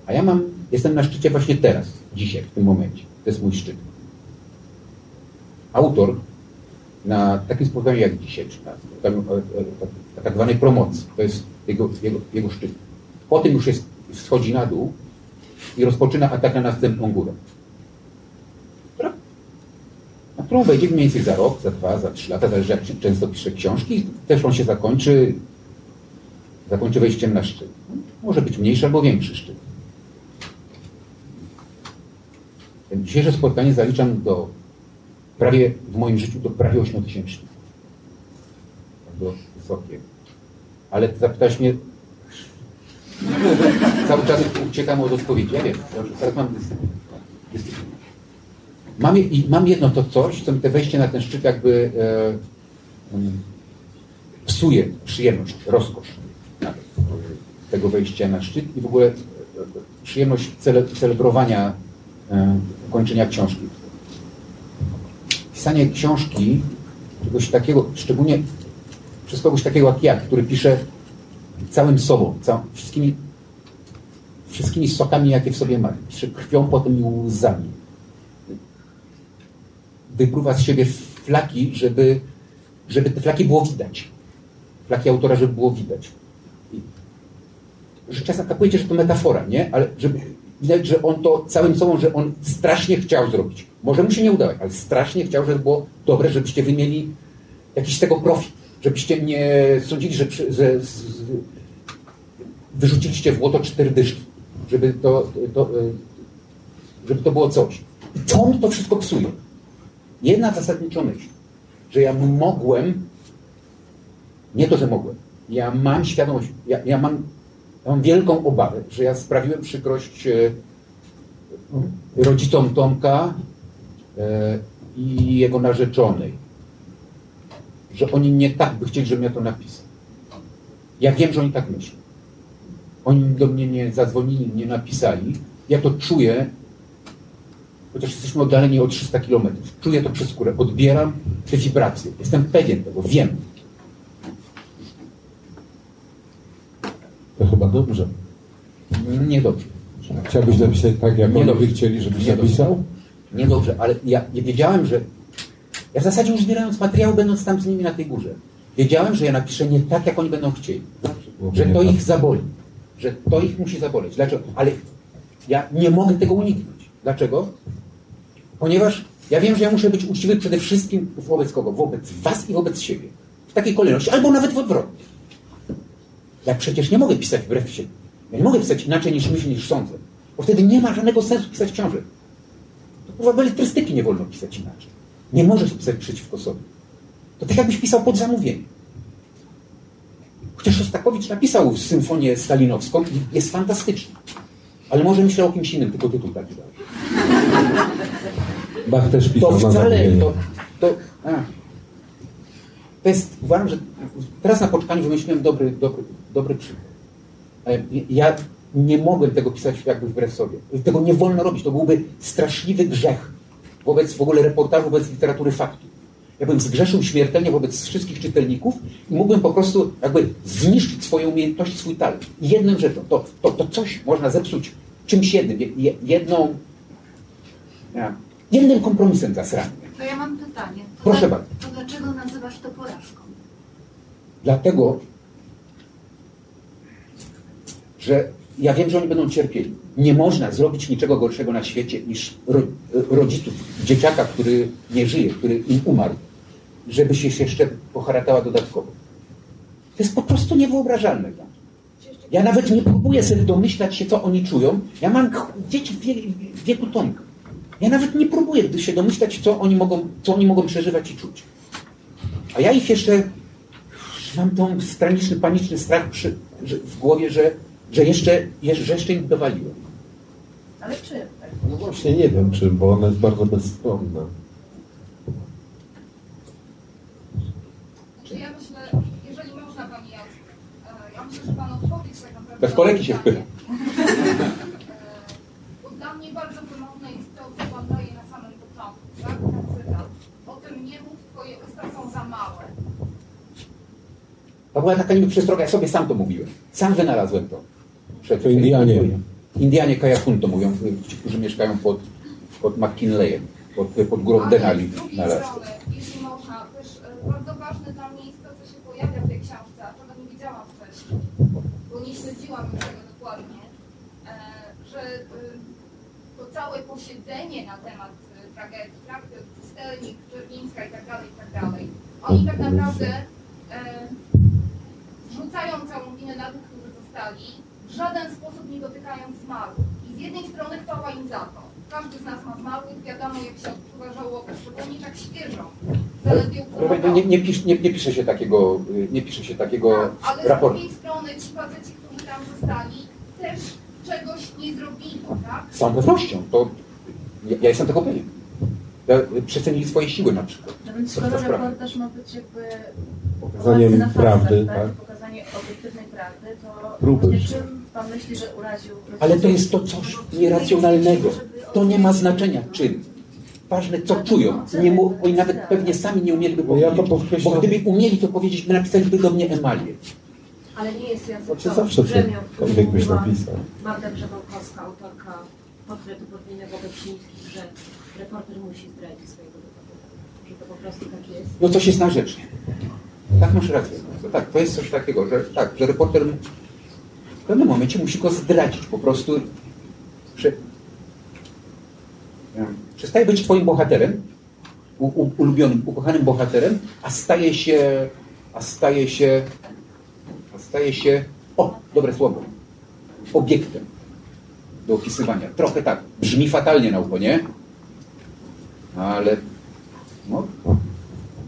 A ja mam, jestem na szczycie właśnie teraz, dzisiaj, w tym momencie. To jest mój szczyt. Autor na takim spotkaniu jak dzisiaj, czy na, spotkaniu, e, e, na tak zwanej promocji, to jest jego, jego, jego szczyt. Potem już jest, schodzi na dół i rozpoczyna atak na następną górę. Na którą wejdzie mniej więcej za rok, za dwa, za trzy lata, zależy jak często pisze książki. Też on się zakończy, zakończy wejściem na szczyt. Może być mniejszy albo większy szczyt. Dzisiejsze spotkanie zaliczam do prawie w moim życiu do prawie 8 tysięcy. Bardzo wysokie. Ale zapytałeś mnie, cały czas uciekam od odpowiedzi. Ja wiem, teraz mam dyscyplinę. Mam, i mam jedno to coś, co mi te wejście na ten szczyt jakby e, psuje przyjemność, rozkosz tego wejścia na szczyt i w ogóle przyjemność cele, celebrowania e, kończenia książki. Pisanie książki, czegoś takiego, szczególnie przez kogoś takiego jak ja, który pisze całym sobą, cał, wszystkimi, wszystkimi sokami, jakie w sobie ma. Pisze krwią, potem i łzami. Wypruwa z siebie flaki, żeby, żeby te flaki było widać. Flaki autora, żeby było widać. I, że czasem kapujecie, że to metafora, nie? Ale żeby widać, że on to całym sobą, że on strasznie chciał zrobić. Może mu się nie udało, ale strasznie chciał, żeby było dobre, żebyście wy mieli jakiś z tego profit. Żebyście nie sądzili, że, że wyrzuciliście w łoto cztery dyszki. Żeby to, to, żeby to było coś. I co mi to wszystko psuje? Jedna zasadnicza myśl, że ja mogłem, nie to, że mogłem, ja mam świadomość, ja, ja mam ja mam wielką obawę, że ja sprawiłem przykrość rodzicom Tomka i jego narzeczonej. Że oni nie tak by chcieli, żebym ja to napisał. Ja wiem, że oni tak myślą. Oni do mnie nie zadzwonili, nie napisali. Ja to czuję, chociaż jesteśmy oddaleni o 300 kilometrów. Czuję to przez skórę. Odbieram te wibracje. Jestem pewien tego, wiem. To chyba dobrze. Niedobrze. Chciałbyś napisać tak, jak oni by chcieli, żebyś napisał? Niedobrze, ale ja, ja wiedziałem, że ja w zasadzie już zbierając materiał, będąc tam z nimi na tej górze, wiedziałem, że ja napiszę nie tak, jak oni będą chcieli. Że to ich zaboli. Że to ich musi zaboleć. Dlaczego? Ale ja nie mogę tego uniknąć. Dlaczego? Ponieważ ja wiem, że ja muszę być uczciwy przede wszystkim wobec kogo? Wobec was i wobec siebie. W takiej kolejności, albo nawet w odwrotnie. Ja przecież nie mogę pisać wbrew siebie. Ja nie mogę pisać inaczej niż myślę, niż sądzę. Bo wtedy nie ma żadnego sensu pisać książek. Kurwa beletrystyki nie wolno pisać inaczej. Nie możesz pisać przeciwko sobie. To tak jakbyś pisał pod zamówienie. Chociaż Szostakowicz napisał symfonię stalinowską i jest fantastyczna. Ale może myślał o kimś innym, tylko tytuł taki dał. Bach też pisał To wcale, to, to, a, to jest, uważam, że teraz na poczekaniu wymyśliłem dobry, dobry, dobry przykład. E, Ja nie mogłem tego pisać jakby wbrew sobie. Tego nie wolno robić. To byłby straszliwy grzech wobec w ogóle reportażu, wobec literatury faktu. Ja bym zgrzeszył śmiertelnie wobec wszystkich czytelników i mógłbym po prostu jakby zniszczyć swoją umiejętność, swój talent. I jedną rzeczą, to, to, to coś można zepsuć czymś jednym, je- je- jedną, jednym kompromisem zasranym. To ja mam pytanie. To Proszę dla- bardzo. To dlaczego nazywasz to porażką? Dlatego, że ja wiem, że oni będą cierpieli. Nie można zrobić niczego gorszego na świecie niż ro, rodziców dzieciaka, który nie żyje, który im umarł, żeby się jeszcze poharatała dodatkowo. To jest po prostu niewyobrażalne. Ja nawet nie próbuję sobie domyślać się, co oni czują. Ja mam dzieci w, wie, w wieku Tomka. Ja nawet nie próbuję się domyślać, co oni mogą, co oni mogą przeżywać i czuć. A ja ich jeszcze mam tą straniczny, paniczny strach przy, w głowie, że, że, jeszcze, że jeszcze im dowaliłem. Ale czym? No właśnie nie wiem czym, bo ona jest bardzo bezstronna. Ja myślę, jeżeli można Pani e, ja myślę, że Pan odpowiedź tak naprawdę... Bez kolejki się wpycha. E, Bo dla mnie bardzo wymowne jest to, co Pan daje na samym początku, tak? Ten cytat. O tym nie mów, Twoje usta są za małe. To była taka niby przestroga, ja sobie sam to mówiłem. Sam wynalazłem to. Przed, To Indianie. Indianie Kajakun to mówią, ci, którzy mieszkają pod, pod McKinleyem, pod, pod górą Ale Denali z drugiej na Alasce. strony, jeśli można, też e, bardzo ważne dla mnie jest to, co się pojawia w tej książce, a czego nie wiedziałam wcześniej, bo nie śledziłam już tego dokładnie, e, że e, to całe posiedzenie na temat tragedii, tak, Stelnik, Czerwińska i tak dalej, i tak dalej, oni tak naprawdę e, zrzucają całą winę na tych, którzy zostali, w żaden sposób nie dotykając zmarłych. I z jednej strony chwała im za to. Każdy z nas ma zmarłych, wiadomo jak się odczuwa żałobę, szczególnie tak świeżą. Państwa, Nie, nie, pisz, nie, nie pisze się takiego, y, nie pisze się takiego Ale z raportu. drugiej strony ci faceci, którzy tam zostali, też czegoś nie zrobili, tak? Z całą pewnością. To, ja, ja jestem tego pewien. Ja, y, przecenili swoje siły na przykład. No więc skoro reportaż ma być jakby Pokazaniem na prawdy, faktach, tak? Pokazanie obiektywnej prawdy, to Próby. właśnie czym Pan myśli, że uraził Ale to jest to coś nieracjonalnego. To nie ma znaczenia czym. Ważne, co czują. Nie mu, oni nawet pewnie sami nie umieliby No ja powiedzieć. Bo gdyby umieli to powiedzieć, by napisaliby do mnie emalię. Ale nie jest Jacek Znaczy to zawsze cokolwiek byś napisał. Magda Grzebałkowska, autorka portretu podwójnego Beksińskich, że reporter musi zdradzić swojego bohatera. Że to po prostu tak jest. No coś jest na rzecz. Tak, masz rację. To tak, to jest coś takiego, że tak, że reporter w pewnym momencie musi go zdradzić. Po prostu prze... przestaje być twoim bohaterem, u, u, ulubionym, ukochanym bohaterem, a staje się, a staje się, a staje się, o, dobre słowo, obiektem do opisywania. Trochę tak, brzmi fatalnie na ucho, nie? Ale no,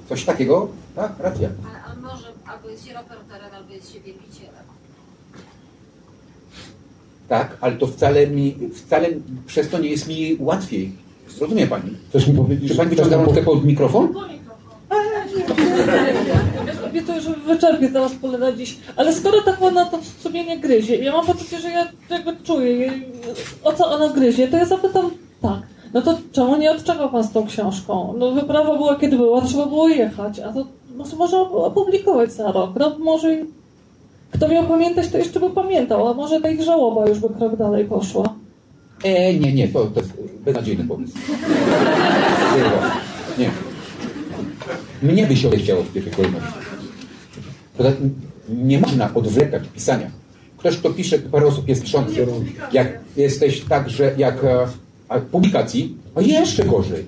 coś takiego, tak, racja. Ale, ale może albo jest się reporterem, albo jest się wielbicielem. Tak, ale to wcale mi, wcale przez to nie jest mi łatwiej. Rozumie pani? Chcesz mi powiedzieć, Czy pani wyciąga rączkę pod mikrofon? Obiecuję, że wyczerpię teraz pole na dziś. Ale skoro tak ona to sumienie gryzie, ja mam poczucie, że ja tego czuję, jej- o co ona gryzie, to ja zapytam tak. No to czemu nie odczekał pan z tą książką? No wyprawa była kiedy była, trzeba było jechać, a to może można opublikować za rok. No może i- kto miał pamiętać, to jeszcze by pamiętał, a może ta ich żałoba już by krok dalej poszła. E, nie, nie, to, to jest beznadziejny pomysł. Nie. Mnie by się chciało w pierwszej kolejności. Nie można odwlekać pisania. Ktoś, kto pisze, parę osób jest piszących. Jak jesteś tak, że jak e, a publikacji, a jeszcze gorzej.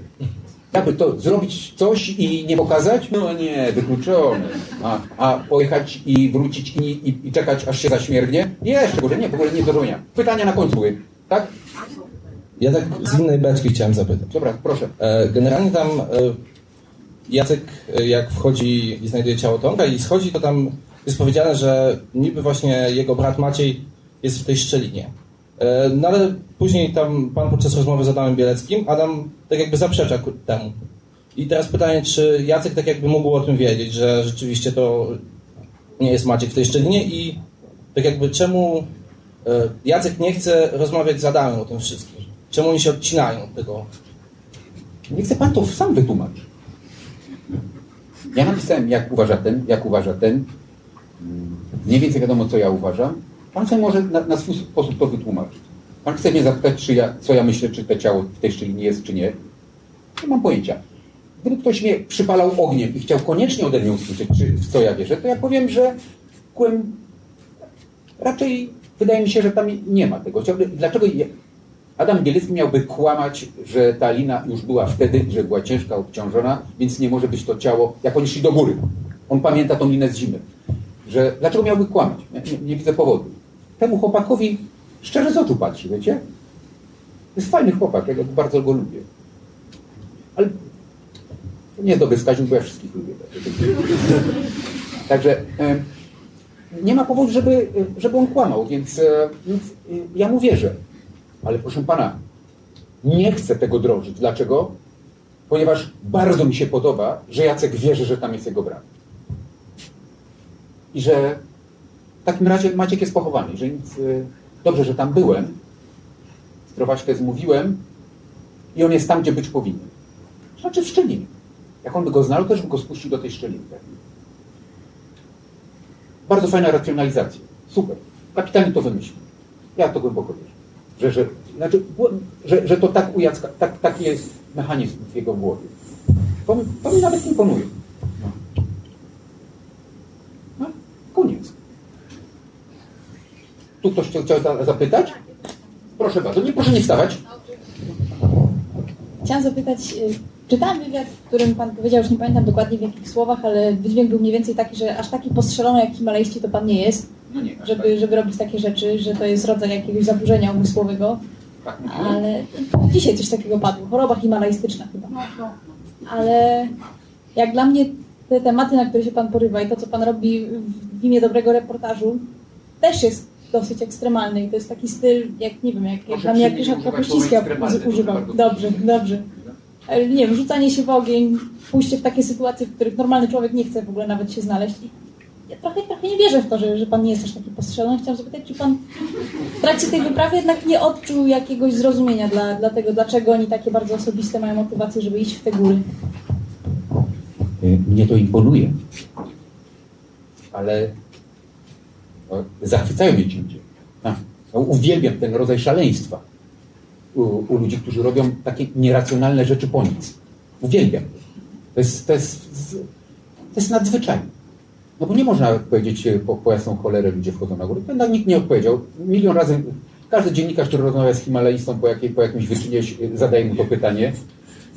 Jakby to zrobić coś i nie pokazać? No nie, wykluczone. A, a pojechać i wrócić i, i, i czekać, aż się zaśmierdnie? Jeszcze gorzej, nie, w ogóle nie do zrobienia. Pytania na końcu były, tak? Ja tak z innej beczki chciałem zapytać. Dobra, proszę. E, Generalnie tam e, Jacek, e, jak wchodzi i znajduje ciało Tomka i schodzi, to tam jest powiedziane, że niby właśnie jego brat Maciej jest w tej szczelinie. E, No ale później tam pan podczas rozmowy z Adamem Bieleckim, Adam tak jakby zaprzecza temu. I teraz pytanie, czy Jacek tak jakby mógł o tym wiedzieć, że rzeczywiście to nie jest Maciek w tej szczelinie i tak jakby czemu e, Jacek nie chce rozmawiać z Adamem o tym wszystkim? Czemu oni się odcinają od tego? Nie chce pan to sam wytłumaczyć. Ja napisałem, jak uważa ten, jak uważa ten. Mniej więcej wiadomo, co ja uważam. Pan sobie może na, na swój sposób to wytłumaczyć. Pan chce mnie zapytać, czy ja, co ja myślę, czy to ciało w tej szczelinie jest, czy nie. Nie mam pojęcia. Gdyby ktoś mnie przypalał ogniem i chciał koniecznie ode mnie usłyszeć, czy w co ja wierzę, to ja powiem, że kłem raczej wydaje mi się, że tam nie ma tego. Dlaczego Adam Bielecki miałby kłamać, że ta lina już była wtedy, że była ciężka, obciążona, więc nie może być to ciało, jak oni szli do góry. On pamięta tą linę z zimy. Że, dlaczego miałby kłamać? Nie, nie, nie widzę powodu. Temu chłopakowi szczerze z oczu patrzy, wiecie? Jest fajny chłopak, ja go bardzo go lubię. Ale to nie jest dobry wskaźnik, bo ja wszystkich lubię. Także nie ma powodu, żeby, żeby on kłamał, więc, e, więc e, ja mu wierzę. Ale proszę pana, nie chcę tego drążyć. Dlaczego? Ponieważ bardzo mi się podoba, że Jacek wierzy, że tam jest jego brat. I że takim razie Maciek jest pochowany. Że nic, y, dobrze, że tam byłem. Sprowaśkę zmówiłem i on jest tam, gdzie być powinien. Znaczy w szczelinie. Jak on by go znał, też by go spuścił do tej szczeliny. Bardzo fajna racjonalizacja. Super. Kapitalnie to wymyślił. Ja to głęboko wierzę. Że, że, znaczy, że, że to tak u Jacka, tak, taki jest mechanizm w jego głowie. To, to mi nawet imponuje. No. No, koniec. Tu ktoś chciał, chciał za- zapytać? Proszę bardzo, nie proszę nie wstawać. Chciałam zapytać, y, czytałam wywiad, w którym pan powiedział, już nie pamiętam dokładnie w jakich słowach, ale wydźwięk był mniej więcej taki, że aż taki postrzelony jak Himalajści to pan nie jest, No nie, żeby, żeby robić takie rzeczy, że to jest rodzaj jakiegoś zaburzenia umysłowego, tak. ale dzisiaj coś takiego padło, choroba himalajstyczna chyba. Ale jak dla mnie te tematy, na które się pan porywa i to, co pan robi w imię dobrego reportażu, też jest dosyć ekstremalny i to jest taki styl, jak nie wiem, jak, jak dla mnie jak Ryszard Kapuściński bardzo. Dobrze, dobrze. Ale nie wiem, rzucanie się w ogień, pójście w takie sytuacje, w których normalny człowiek nie chce w ogóle nawet się znaleźć. I ja trochę, trochę nie wierzę w to, że, że pan nie jest aż taki postrzelony. Chciałam zapytać, czy pan w trakcie tej wyprawy jednak nie odczuł jakiegoś zrozumienia dla, dla tego, dlaczego oni takie bardzo osobiste mają motywacje, żeby iść w te góry. Y, Mnie to imponuje. Ale zachwycają mnie ci ludzie. Ja uwielbiam ten rodzaj szaleństwa u, u ludzi, którzy robią takie nieracjonalne rzeczy po nic. Uwielbiam. To jest, to jest, to jest nadzwyczajne. No bo nie można powiedzieć e, po, po jasną cholerę ludzie wchodzą na górę. To nikt nie odpowiedział. Milion razy, każdy dziennikarz, który rozmawia z Himalajstą po, jakiej, po jakimś wyczynie, zadaje mu to pytanie.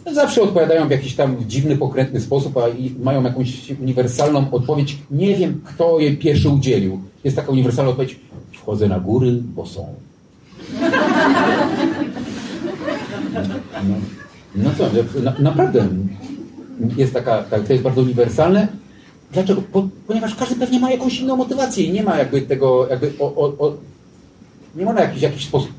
Zawsze odpowiadają w jakiś tam dziwny, pokrętny sposób, a i mają jakąś uniwersalną odpowiedź. Nie wiem, kto jej pierwszy udzielił. Jest taka uniwersalna odpowiedź. Wchodzę na góry, bo są. No, no co, na, naprawdę jest taka, tak, to jest bardzo uniwersalne. Dlaczego? Po, ponieważ każdy pewnie ma jakąś inną motywację i nie ma jakby tego, jakby o, o, o, nie można w jakiś, jakiś sposób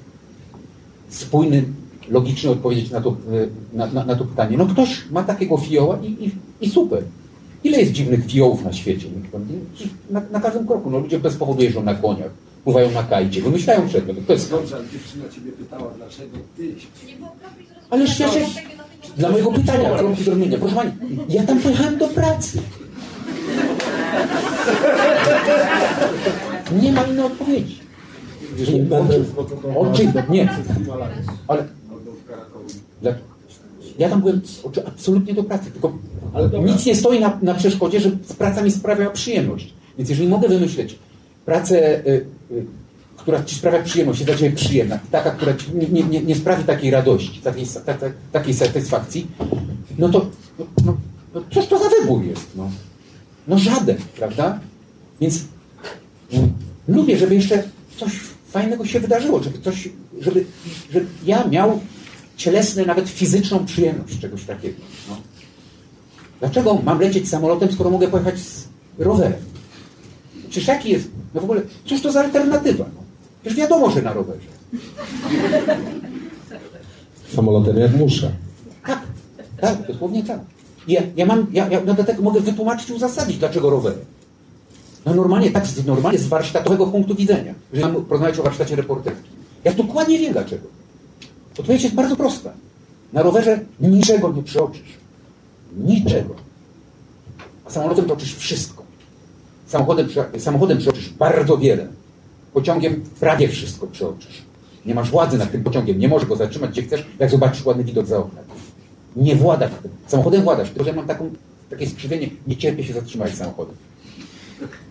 spójny, logicznie odpowiedzieć na to, e, na, na, na to pytanie. No ktoś ma takiego fioła i, i, i super. Ile jest dziwnych fiołów na świecie? Na, na każdym kroku. No, ludzie bez powodu jeżdżą na koniach, pływają na kajcie, wymyślają przedmiot. To jest... Dobrze, ale dziewczyna ciebie pytała, dlaczego ty... Ale świecie, dla mojego pytania, kropki zrozumienia. Proszę Pani, ja tam pojechałem do pracy. Nie ma innej odpowiedzi. Będę Oczy, nie. Ale ja tam byłem absolutnie do pracy, tylko nic nie stoi na, na przeszkodzie, że praca mi sprawia przyjemność. Więc jeżeli mogę wymyśleć pracę, y, y, która ci sprawia przyjemność, jest dla ciebie przyjemna, taka, która ci nie, nie, nie, nie sprawi takiej radości, takiej, ta, ta, takiej satysfakcji, no to no, no, no, cóż to za wybór jest? No, no żaden, prawda? Więc mm, lubię, żeby jeszcze coś fajnego się wydarzyło, żeby coś, żeby, żeby ja miał cielesne, nawet fizyczną przyjemność czegoś takiego. No. Dlaczego mam lecieć samolotem, skoro mogę pojechać z rowerem? Przecież jaki jest, no w ogóle, cóż to za alternatywa? No? Przecież wiadomo, że na rowerze. Samolotem jak muszę. Tak, dosłownie tak. Ja, ja mam, ja, ja no dlatego mogę wytłumaczyć i uzasadnić, dlaczego rowery. No normalnie, tak, normalnie z warsztatowego punktu widzenia. Że mam porozmawiać o warsztacie reporterki. Ja dokładnie wiem dlaczego. Odpowiedź jest bardzo prosta. Na rowerze niczego nie przeoczysz. Niczego. A samolotem przeoczysz wszystko. Samochodem, samochodem przeoczysz bardzo wiele. Pociągiem prawie wszystko przeoczysz. Nie masz władzy nad tym pociągiem, nie możesz go zatrzymać gdzie chcesz, jak zobaczysz ładny widok za oknem. Nie władasz tym. Samochodem władasz, tylko że mam taką, takie skrzywienie, nie cierpię się zatrzymać samochodem.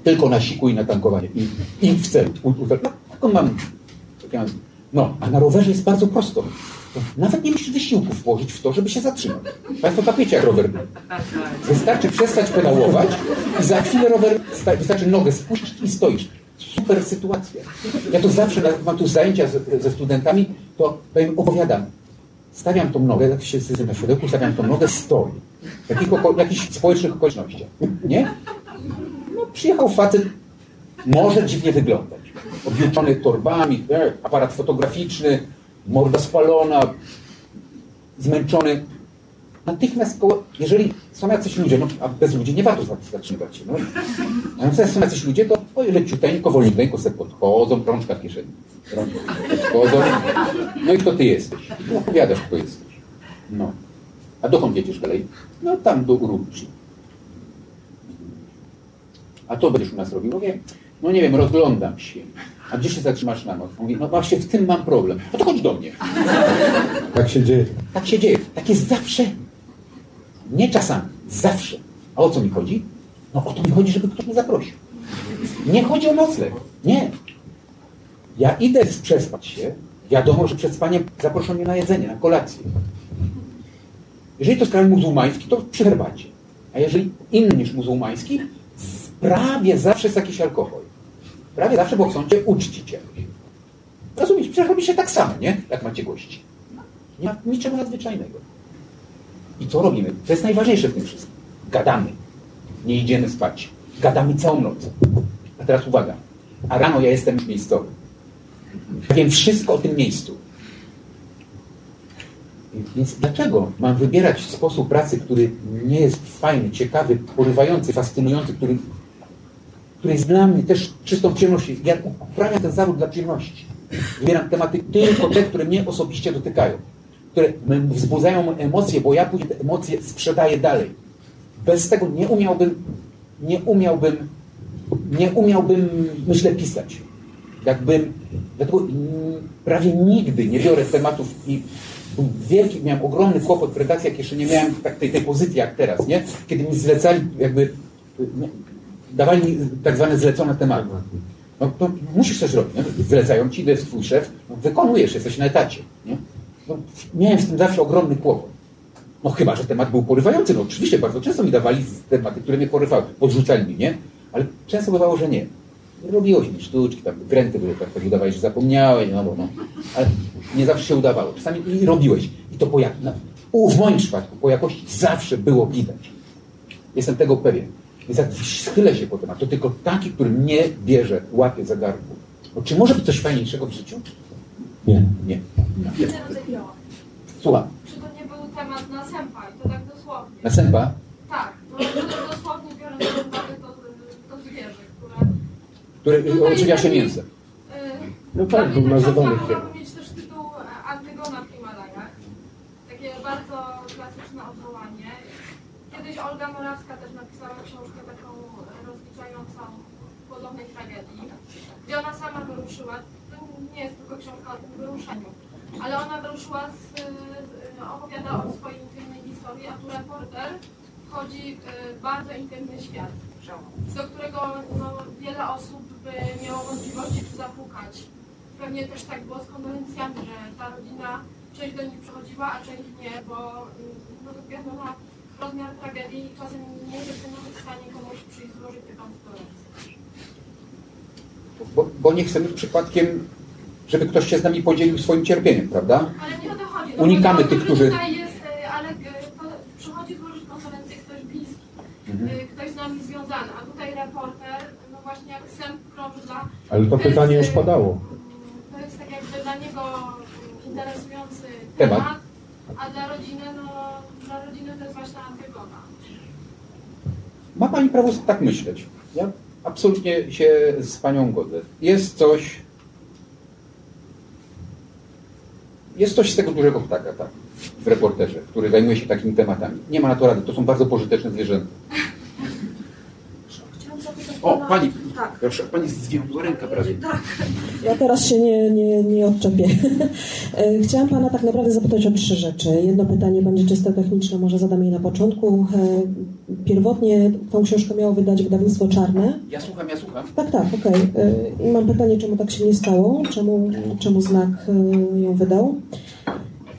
Tylko na siku i na tankowanie. I, i w celu. U, u, no, taką mam. takie mam. No, a na rowerze jest bardzo prosto. To Nawet nie musisz wysiłków włożyć w to, żeby się zatrzymać. Państwo kapiecie, jak rower. Wystarczy przestać pedałować i za chwilę rower, sta- wystarczy nogę spuścić i stoisz. Super sytuacja. Ja to zawsze, jak mam tu zajęcia z, ze studentami, to powiem, opowiadam. Stawiam tą nogę, jak się siedzę na siodełku, stawiam tą nogę, stoi. W jakichś społecznych okolicznościach. Nie? No, przyjechał facet, może dziwnie wyglądać. Objuczony torbami, e, aparat fotograficzny, morda spalona, zmęczony. Natychmiast koło, jeżeli są jacyś ludzie, no a bez ludzi nie warto zatrzymywać się. No. A jak są jacyś ludzie, to oj, leciuteńko, wolniuteńko sobie podchodzą, rączka w kieszeni. Podchodzą. No i kto ty jesteś? Tu opowiadasz, kto jesteś. No. A dokąd jedziesz dalej? No tam do Urumqi. A co będziesz u nas robił? Mówię, no nie wiem, rozglądam się. A gdzie się zatrzymasz na noc? Mówi, no właśnie w tym mam problem. No to chodź do mnie. Tak się dzieje. Tak się dzieje. Tak jest zawsze. Nie czasami, zawsze. A o co mi chodzi? No o to mi chodzi, żeby ktoś mnie zaprosił. Nie chodzi o nocleg. Nie. Ja idę przespać się. Wiadomo, że przed spaniem zaproszą mnie na jedzenie, na kolację. Jeżeli to jest kraj muzułmański, to przy herbacie. A jeżeli inny niż muzułmański, prawie zawsze jest jakiś alkohol. Prawie zawsze, bo chcą cię uczcić jakoś. Rozumiesz? Przecież robi się tak samo, nie? Jak macie gości. Nie ma niczego nadzwyczajnego. I co robimy? To jest najważniejsze w tym wszystkim. Gadamy. Nie idziemy spać. Gadamy całą noc. A teraz uwaga. A rano ja jestem już miejscowy. Ja wiem wszystko o tym miejscu. Więc dlaczego mam wybierać sposób pracy, który nie jest fajny, ciekawy, porywający, fascynujący, który, który jest dla mnie też czystą przyjemnością? Ja uprawiam ten zawód dla przyjemności. Wybieram tematy tylko te, które mnie osobiście dotykają, które wzbudzają emocje, bo ja później te emocje sprzedaję dalej. Bez tego nie umiałbym, nie umiałbym, nie umiałbym, myślę, pisać. Jakbym, dlatego prawie nigdy nie biorę tematów i wielki, miałem ogromny kłopot w redakcji, jak jeszcze nie miałem tak, tej, tej pozycji jak teraz, nie? Kiedy mi zlecali, jakby y, dawali tak zwane zlecone tematy. No to musisz coś robić, nie? Zlecają ci, to jest twój szef, no, wykonujesz, jesteś na etacie, nie? No, miałem z tym zawsze ogromny kłopot. No chyba, że temat był porywający. No oczywiście, bardzo często mi dawali tematy, które mnie porywały. Podrzucali mi, nie? Ale często bywało, że nie. Robiło się mi sztuczki, tam gręty były, tak, tak udawałeś, że zapomniałeś, no bo no. Ale nie zawsze się udawało. Czasami i robiłeś. I to po jak, no, w moim przypadku po jakości zawsze było widać. Jestem tego pewien. Więc jak schylę się po temat, to tylko taki, który mnie bierze, łapie za gardło. Bo czy może być coś fajniejszego w życiu? Nie. Nie. Biała. Słucham. Czy to nie był temat na sępa i to tak dosłownie? Na sępa? Tak, no, to dosłownie biorąc pod uwagę to, to zwierzę, które... Który y, odżywia się mięsem. No tak, był nazywany mogłaby mieć też tytuł Antygona w Himalajach. Takie bardzo klasyczne odwołanie. Kiedyś Olga Morawska też napisała książkę taką e, rozliczającą podobnej tragedii, gdzie ona sama wyruszyła, to nie jest tylko książka o tym wyruszeniu, ale ona wyruszyła, z, e, opowiada o swojej intymnej historii, a tu reporter wchodzi w bardzo intymny świat, do którego no, wiele osób by miało wątpliwości, czy zapukać. Pewnie też tak było z kondolencjami, że ta rodzina, część do nich przychodziła, a część nie, bo mm, no, dopiero na rozmiar tragedii czasem nie nawet w stanie komuś przyjść złożyć te kondolencje. Bo, bo nie chcemy przypadkiem żeby ktoś się z nami podzielił swoim cierpieniem, prawda? Ale nie o to chodzi. No Unikamy tych, którzy... Jest, e, ale e, przychodzi złożyć konferencję ktoś bliski, Mhm. e, ktoś z nami związany, a tutaj reporter, no właśnie jak sęp krąży dla... Ale to pytanie już padało. To jest tak jakby dla niego interesujący Temat. temat, a dla rodziny, no dla rodziny to jest właśnie antygoda. Ma Pani prawo tak myśleć. Ja absolutnie się z Panią godzę. Jest coś... Jest coś z tego dużego ptaka, tak, w reporterze, który zajmuje się takimi tematami. Nie ma na to rady, to są bardzo pożyteczne zwierzęta. O, pana- Pani, Tak. proszę, Pani zwiędła ręka prawie. Tak. Ja teraz się nie, nie, nie odczepię. E, Chciałam Pana tak naprawdę zapytać o trzy rzeczy. Jedno pytanie będzie czysto techniczne, może zadam je na początku. E, Pierwotnie tą książkę miało wydać wydawnictwo Czarne. Ja słucham, ja słucham. Tak, tak, okej. E, I mam pytanie, czemu tak się nie stało? Czemu, czemu znak e, ją wydał?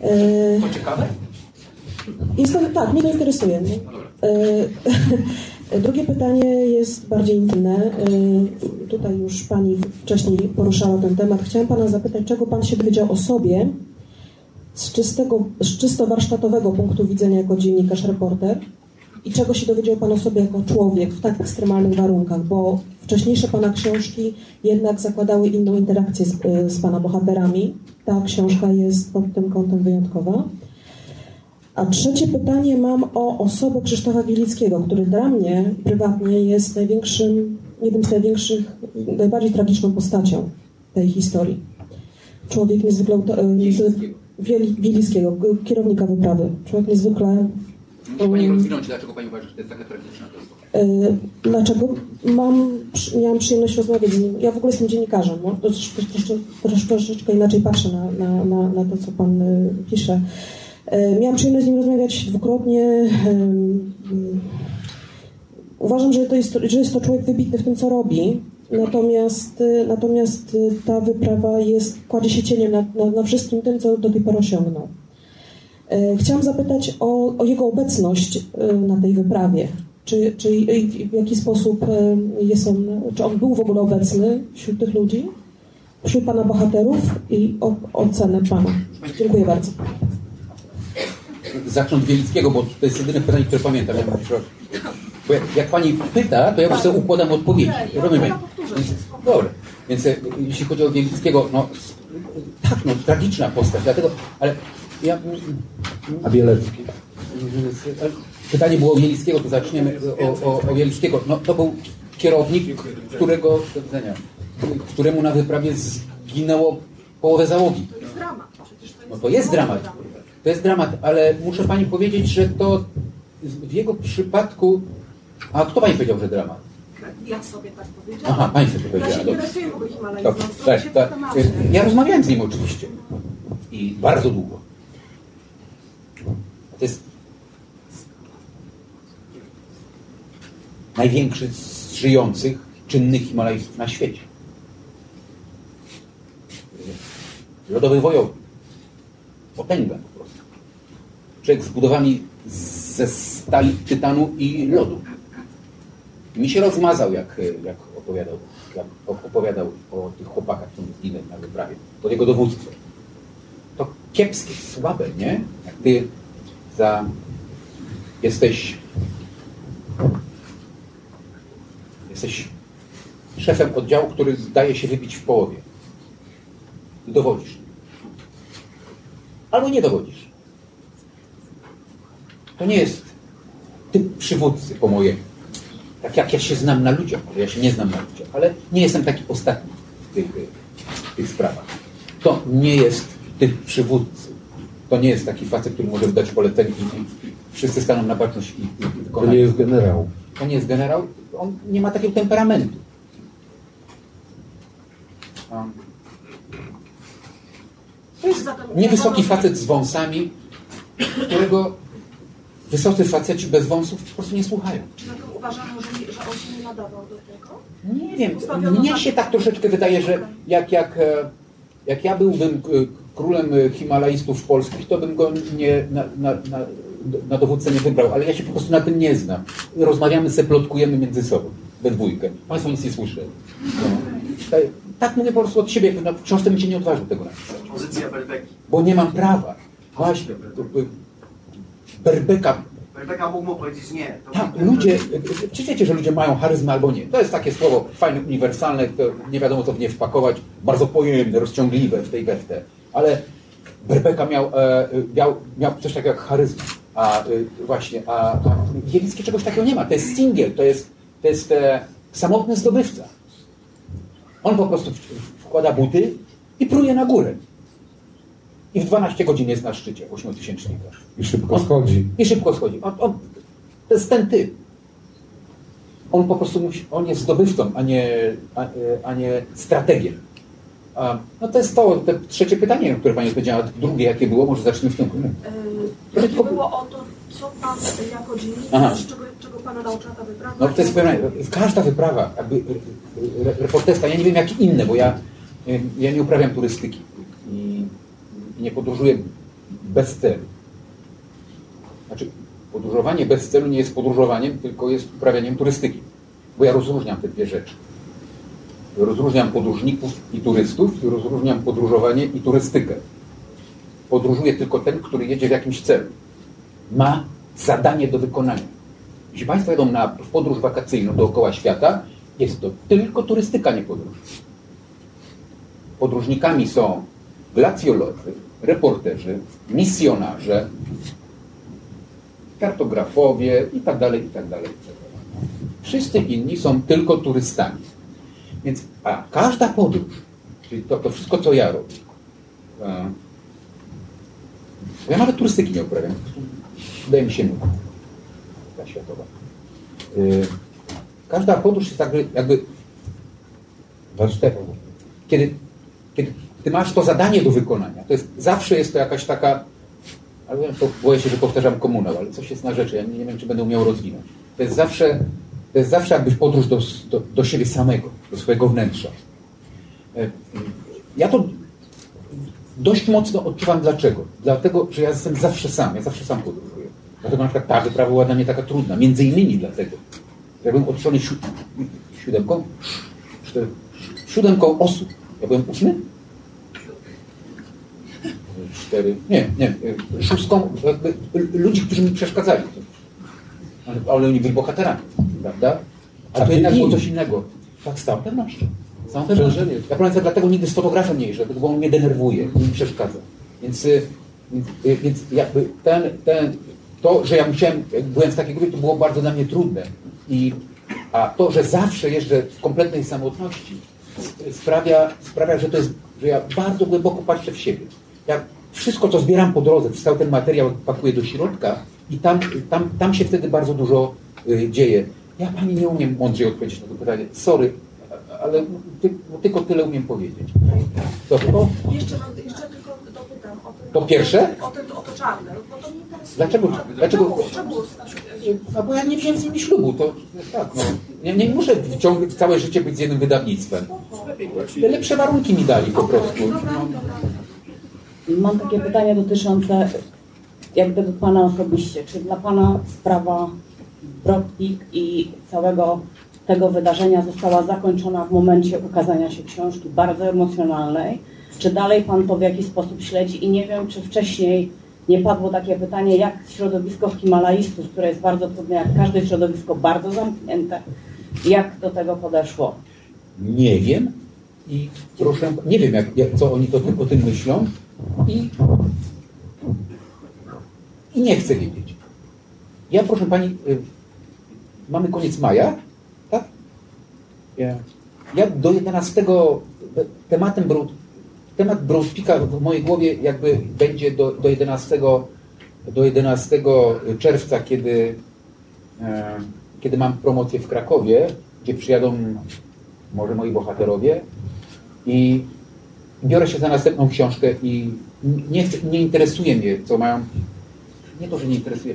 E, To ciekawe? Jestem, tak, mnie to interesuje. E, Drugie pytanie jest bardziej intymne. E, Tutaj już Pani wcześniej poruszała ten temat. Chciałam Pana zapytać, czego Pan się dowiedział o sobie z, czystego, z czysto warsztatowego punktu widzenia jako dziennikarz, reporter i czego się dowiedział Pan o sobie jako człowiek w tak ekstremalnych warunkach, bo wcześniejsze Pana książki jednak zakładały inną interakcję z, e, z Pana bohaterami. Ta książka jest pod tym kątem wyjątkowa. A trzecie pytanie mam o osobę Krzysztofa Wielickiego, który dla mnie prywatnie jest największym, jednym z największych, najbardziej tragiczną postacią tej historii. Człowiek niezwykle... Wieli- Wielickiego, g- kierownika wyprawy. Człowiek niezwykle... Pani rozwinąć, dlaczego Pani uważa, że to jest taka tragiczna. Y, Dlaczego? Mam, miałam przyjemność rozmawiać z nim. Ja w ogóle jestem dziennikarzem. No, troszeczkę, troszeczkę, inaczej patrzę na, na, na, na to, co pan y, pisze. Y, Miałam przyjemność z nim rozmawiać dwukrotnie. Uważam, że to, jest, że jest to człowiek wybitny w tym, co robi. Natomiast, y, natomiast y, ta wyprawa jest, kładzie się cieniem na, na, na wszystkim tym, co do tej pory osiągnął. E, Chciałam zapytać o, o jego obecność e, na tej wyprawie. Czy, czy w jaki sposób e, jest on, czy on był w ogóle obecny wśród tych ludzi, wśród pana bohaterów i o, ocenę pana. Dziękuję bardzo. Zacznę od Wielickiego, bo to jest jedyne pytanie, które pamiętam. Ja mówię, że- Bo jak, jak pani pyta, to ja już sobie układam odpowiedzi. Rozumiemy? Więc, dobra. Więc e, jeśli chodzi o Wielickiego, no tak, no tragiczna postać, dlatego, ale ja... A Bielecki? Pytanie było o Wielickiego, to zaczniemy o, o, o Wielickiego. No, to był kierownik, którego, któremu na wyprawie zginęło połowę załogi. No to jest dramat. To jest dramat, ale muszę pani powiedzieć, że to w jego przypadku. A kto pani powiedział, że dramat? Ja sobie tak powiedziałam. Aha, pani sobie Ja powiedziała. się dobrze. interesuję w ogóle to tak, się tak. Ja rozmawiałem z nim oczywiście. I bardzo długo. To jest największy z żyjących, czynnych Himalajstów na świecie. Lodowy wojownik. Potęga. Człowiek zbudowany ze stali, tytanu i lodu. Mi się rozmazał, jak, jak opowiadał, jak opowiadał o tych chłopakach, którzy zginęli na wyprawie. To jego dowództwo. To kiepskie, słabe, nie? Jak ty za... jesteś... Jesteś szefem oddziału, który daje się wybić w połowie. I dowodzisz. Albo nie dowodzisz. To nie jest typ przywódcy po mojemu. Tak jak ja się znam na ludziach, może ja się nie znam na ludziach, ale nie jestem taki ostatni w tych, w tych sprawach. To nie jest typ przywódcy. To nie jest taki facet, który może wydać polecenie i, wszyscy staną na baczność i, i, wykonają. To nie jest generał. To nie jest generał. On nie ma takiego temperamentu. Um, to jest niewysoki facet z wąsami, którego wysocy faceci bez wąsów po prostu nie słuchają. Czy dlatego uważano, że, że on się nie nadawał do tego? Nie wiem, Ustawiono mnie się tak troszeczkę wydaje, że jak, jak, e, jak ja byłbym e, królem e, Himalajstów polskich, to bym go nie, na, na, na, na dowódcę nie wybrał, ale ja się po prostu na tym nie znam. Rozmawiamy, se plotkujemy między sobą. we dwójkę. Państwo nic nie słyszeli. No. Tak, tak mówię po prostu od siebie, w książce bym się nie odważył tego napisać. Pozycja Berbeki. Bo nie mam prawa. Właśnie, Berbeka Berbeka mógł mu powiedzieć nie. Tak, ludzie, czy wiecie, że ludzie mają charyzmę albo nie? To jest takie słowo fajne, uniwersalne, nie wiadomo co w nie wpakować, bardzo pojemne, rozciągliwe w tej we w te. Ale Berbeka miał, e, miał, miał coś takiego jak charyzmę. A e, właśnie, a, a Bielicki czegoś takiego nie ma. To jest singiel, to jest, to jest e, samotny zdobywca. On po prostu wkłada buty i pruje na górę. I w 12 godzin jest na szczycie ośmiotysięcznika. I szybko schodzi. I szybko schodzi. On, on, to jest ten typ. On po prostu musi, on jest zdobywcą, a nie, a, e, a nie strategiem. A, no to jest to, te trzecie pytanie, które Pani odpowiedziała. Drugie, jakie było, może zacznijmy w tym. Yy, Chodzi było o to, co Pan jako dziennikarz, czego, czego Pana nauczyła ta wyprawa? No to jest pewne, każda wyprawa, jakby re- re- reporterska, ja nie wiem jakie inne, bo ja, ja nie uprawiam turystyki nie podróżuję bez celu. Znaczy, podróżowanie bez celu nie jest podróżowaniem, tylko jest uprawianiem turystyki. Bo ja rozróżniam te dwie rzeczy. Rozróżniam podróżników i turystów i rozróżniam podróżowanie i turystykę. Podróżuje tylko ten, który jedzie w jakimś celu. Ma zadanie do wykonania. Jeśli Państwo jedą na, podróż wakacyjną dookoła świata, jest to tylko turystyka, nie podróż. Podróżnikami są glacjolodzy, reporterzy, misjonarze, kartografowie i tak dalej, i tak dalej, i tak dalej. Wszyscy inni są tylko turystami. Więc, a każda podróż, czyli to, to wszystko, co ja robię, a, ja nawet turystyki nie uprawiam, wydaje mi się nudna, ta światowa. Y, każda podróż jest jakby, jakby warsztatową. Kiedy, kiedy ty masz to zadanie do wykonania, to jest, zawsze jest to jakaś taka, ale boję się, że powtarzam komunał, ale coś jest na rzeczy, ja nie, nie wiem, czy będę umiał rozwinąć. To jest zawsze, to jest zawsze jakbyś podróż do, do, do siebie samego, do swojego wnętrza. E, Ja to dość mocno odczuwam dlaczego. Dlatego, że ja jestem zawsze sam, ja zawsze sam podróżuję. Dlatego na przykład ta wyprawa była dla mnie taka trudna. Między innymi dlatego. Ja byłem otoczony si siódemką, siódemką osób. Ja byłem ósmy? Cztery, nie, nie, szóstką jakby ludzi, którzy mi przeszkadzali. Ale, ale oni byli bohaterami, prawda? A, A to jednak było coś innego. Tak, z całą pewnością. Z całą pewnością. Ja powiem, dlatego nigdy z fotografem nie jeżdżę, bo on mnie denerwuje, mi przeszkadza. Więc, y, y, więc jakby ten, ten, to, że ja musiałem, jak byłem w takiej grupie, to było bardzo dla mnie trudne. I, a to, że zawsze jeżdżę w kompletnej samotności, sprawia, sprawia że, to jest, że ja bardzo głęboko patrzę w siebie. Ja wszystko, co zbieram po drodze, cały ten materiał pakuję do środka i tam, tam, tam się wtedy bardzo dużo y, dzieje. Ja pani nie umiem mądrzej odpowiedzieć na to pytanie. Sorry, ale ty, no, tylko tyle umiem powiedzieć. Dobrze, o, Jeszcze, jeszcze tylko dopytam o ten, To pierwsze? O, ten, o to czarne, bo to mnie interesuje. Dlaczego- dlaczego- Czemu, czemu no bo ja nie wziąłem z nimi ślubu, to tak, no. Nie, nie muszę ciągle całe życie być z jednym wydawnictwem. Lepsze warunki mi dali po prostu. Mam takie pytanie dotyczące jak gdyby Pana osobiście. Czy dla Pana sprawa Brodpik i całego tego wydarzenia została zakończona w momencie ukazania się książki bardzo emocjonalnej? Czy dalej Pan to w jakiś sposób śledzi? I nie wiem, czy wcześniej nie padło takie pytanie, jak środowisko himalaistów, które jest bardzo trudne, jak każde środowisko, bardzo zamknięte, jak do tego podeszło? Nie wiem i proszę, nie wiem jak, jak, co oni to, o tym myślą i, i nie chcę wiedzieć. Ja proszę Pani, y, mamy koniec maja, tak? Ja, do 11 tematem Broad, temat Broadpika w mojej głowie jakby będzie do, do 11 do 11 czerwca, kiedy, e, kiedy mam promocję w Krakowie, gdzie przyjadą może moi bohaterowie i biorę się za następną książkę i nie, chcę, nie interesuje mnie, co mają. Nie to, że nie interesuje.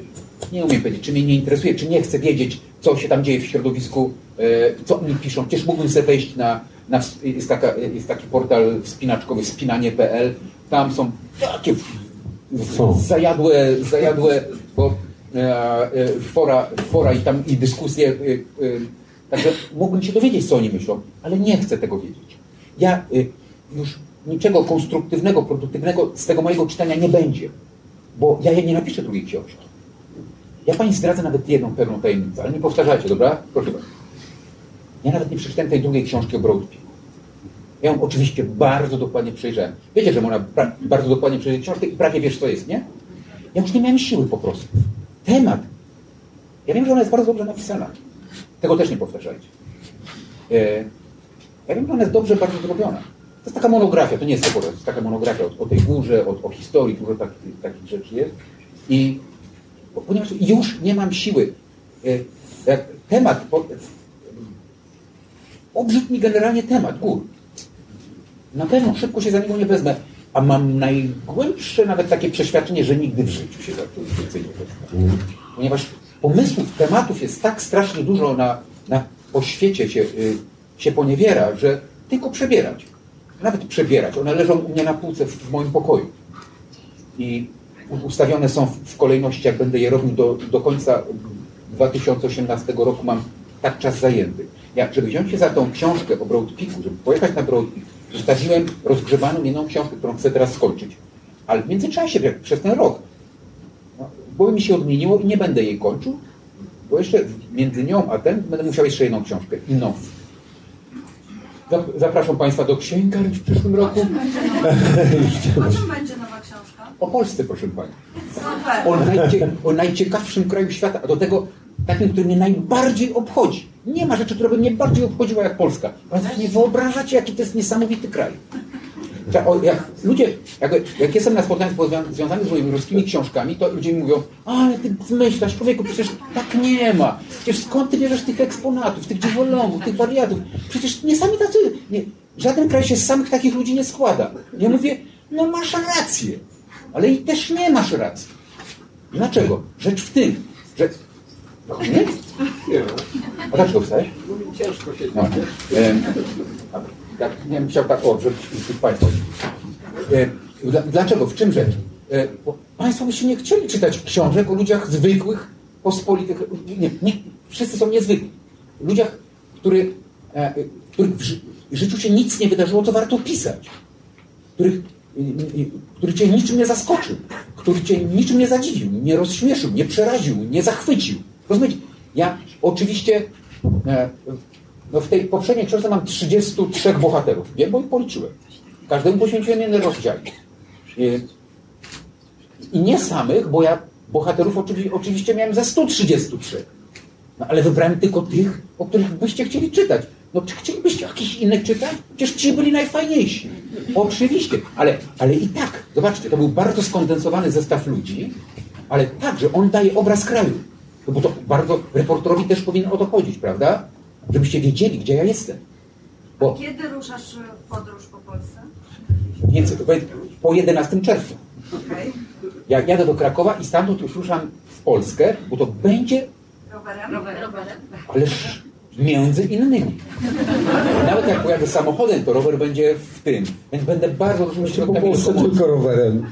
Nie umiem powiedzieć, czy mnie nie interesuje, czy nie chcę wiedzieć, co się tam dzieje w środowisku, e, co oni piszą. Przecież mógłbym sobie wejść na, na jest, taka, jest taki portal wspinaczkowy wspinanie.pl. Tam są takie zajadłe, zajadłe bo, e, e, fora, fora i tam i dyskusje Także mógłbym się dowiedzieć, co oni myślą, ale nie chcę tego wiedzieć. Ja już niczego konstruktywnego, produktywnego z tego mojego czytania nie będzie, bo ja nie napiszę drugiej książki. Ja Pani zdradzę nawet jedną pewną tajemnicę, ale nie powtarzajcie, dobra? Proszę bardzo. Ja nawet nie przeczytałem tej drugiej książki o Broadpeak. Ja ją oczywiście bardzo dokładnie przejrzałem. Wiecie, że można bardzo dokładnie przejrzeć książkę i prawie wiesz, co jest, nie? Ja już nie miałem siły po prostu. Temat. Ja wiem, że ona jest bardzo dobrze napisana. Tego też nie powtarzajcie. E, ja wiem, że ona jest dobrze bardzo zrobiona. To jest taka monografia, to nie jest reportaż, to jest taka monografia o, o tej górze, o, o historii, dużo takich, takich rzeczy jest. I ponieważ już nie mam siły. E, jak temat, po, obrzydł mi generalnie temat gór. Na pewno szybko się za niego nie wezmę, a mam najgłębsze nawet takie przeświadczenie, że nigdy w życiu się za to więcej nie wezmę. Ponieważ pomysłów, tematów jest tak strasznie dużo na, na po świecie się, y, się poniewiera, że tylko przebierać. Nawet przebierać. One leżą u mnie na półce w, w moim pokoju. I ustawione są w, w kolejności, jak będę je robił do, do końca 2018 roku, mam tak czas zajęty. Ja, żeby wziąć się za tą książkę o Broadpeaku, żeby pojechać na Broadpeak, zostawiłem rozgrzebaną jedną książkę, którą chcę teraz skończyć. Ale w międzyczasie, jak przez ten rok, no, bo mi się odmieniło i nie będę jej kończył, bo jeszcze między nią a ten będę musiał jeszcze jedną książkę, inną. Zap- Zapraszam Państwa do księgarni w przyszłym roku. O czym będzie nowa książka? O Polsce, proszę Pani. Super. O, najcie, o najciekawszym kraju świata, a do tego takim, który mnie najbardziej obchodzi. Nie ma rzeczy, która by mnie bardziej obchodziła jak Polska. Państwo nie wyobrażacie, jaki to jest niesamowity kraj. Jak ludzie, jak, jak jestem na spotkaniach związan- związanych z moimi ruskimi książkami, to ludzie mi mówią, ale ty zmyślasz, człowieku, przecież tak nie ma. Przecież skąd ty bierzesz tych eksponatów, tych dziwolągów, tych wariatów? Przecież nie sami tacy, nie, żaden kraj się z samych takich ludzi nie składa. Ja mówię, no masz rację, ale i też nie masz racji. Dlaczego? Rzecz w tym, że... Nie? A dlaczego wstałeś? Ciężko się No. A, jak, nie wiem, chciał tak, o, żeby żeby Państwo. E, dla, dlaczego? W czym rzecz? E, bo państwo byście nie chcieli czytać książek o ludziach zwykłych, pospolitych. Nie, nie, wszyscy są niezwykli. Ludziach, który, e, których w ży, życiu się nic nie wydarzyło, co warto pisać. Których, który cię niczym nie zaskoczył, który cię niczym nie zadziwił, nie rozśmieszył, nie przeraził, nie zachwycił. Rozumiecie? Ja oczywiście no w tej poprzedniej książce mam 33 bohaterów. Wiem, bo policzyłem. Każdemu poświęciłem jeden rozdział. I, nie samych, bo ja bohaterów oczywi, oczywiście miałem ze 133. No ale wybrałem tylko tych, o których byście chcieli czytać. No czy chcielibyście jakichś innych czytać? Przecież ci byli najfajniejsi. Oczywiście, ale, ale i tak, zobaczcie, to był bardzo skondensowany zestaw ludzi, ale tak, że on daje obraz kraju. No bo to bardzo reporterowi też powinno o to chodzić, prawda? Żebyście wiedzieli, gdzie ja jestem. Bo Kiedy ruszasz w podróż po Polsce? to będzie po 11 czerwca. Okej. Ja jadę do Krakowa i stamtąd już ruszam w Polskę, bo to będzie, Rowerem? Rowerem. ależ między innymi. Nawet jak pojadę samochodem, to rower będzie w tym. Więc będę bardzo środkami Polsce lokomocji. tylko rowerem.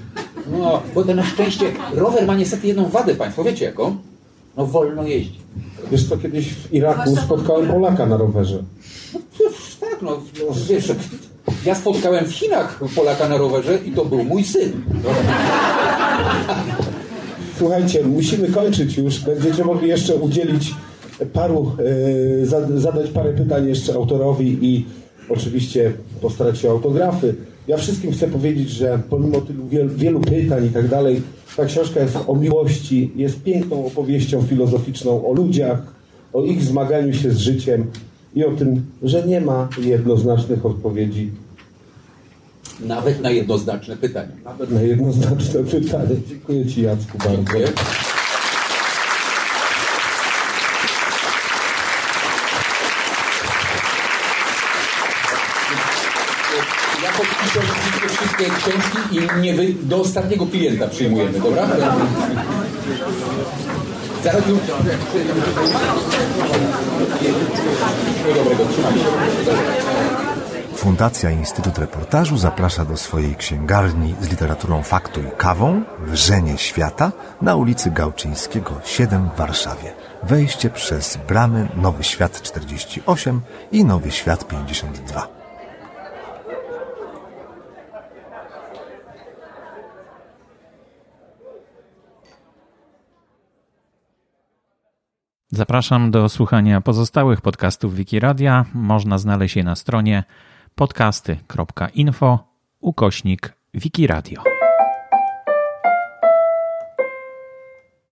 No, bo to na szczęście rower ma niestety jedną wadę, Państwo wiecie jaką? No wolno jeździ. Wiesz co, kiedyś w Iraku spotkałem Polaka na rowerze. Tak, no, no wiesz, ja spotkałem w Chinach Polaka na rowerze i to był mój syn. Słuchajcie, musimy kończyć już. Będziecie mogli jeszcze udzielić paru, e, za- zadać parę pytań jeszcze autorowi i oczywiście postarać się o autografy. Ja wszystkim chcę powiedzieć, że pomimo tylu wielu, wielu pytań i tak dalej, ta książka jest o miłości, jest piękną opowieścią filozoficzną o ludziach, o ich zmaganiu się z życiem i o tym, że nie ma jednoznacznych odpowiedzi Nawet na jednoznaczne pytania. nawet na jednoznaczne pytanie. Dziękuję Ci Jacku bardzo. Dziękuję. Ja podpiszę oczywiście i nie wy, do ostatniego klienta przyjmujemy, dobra? Zaraz. Wszystkiego dobrego, się. Fundacja Instytut Reportażu zaprasza do swojej księgarni z literaturą faktu i kawą w Żenie Świata na ulicy Gałczyńskiego 7 w Warszawie. Wejście przez bramy Nowy Świat 48 i Nowy Świat 52. Zapraszam do słuchania pozostałych podcastów Wikiradia. Można znaleźć je na stronie podcasty.info ukośnik Wikiradio.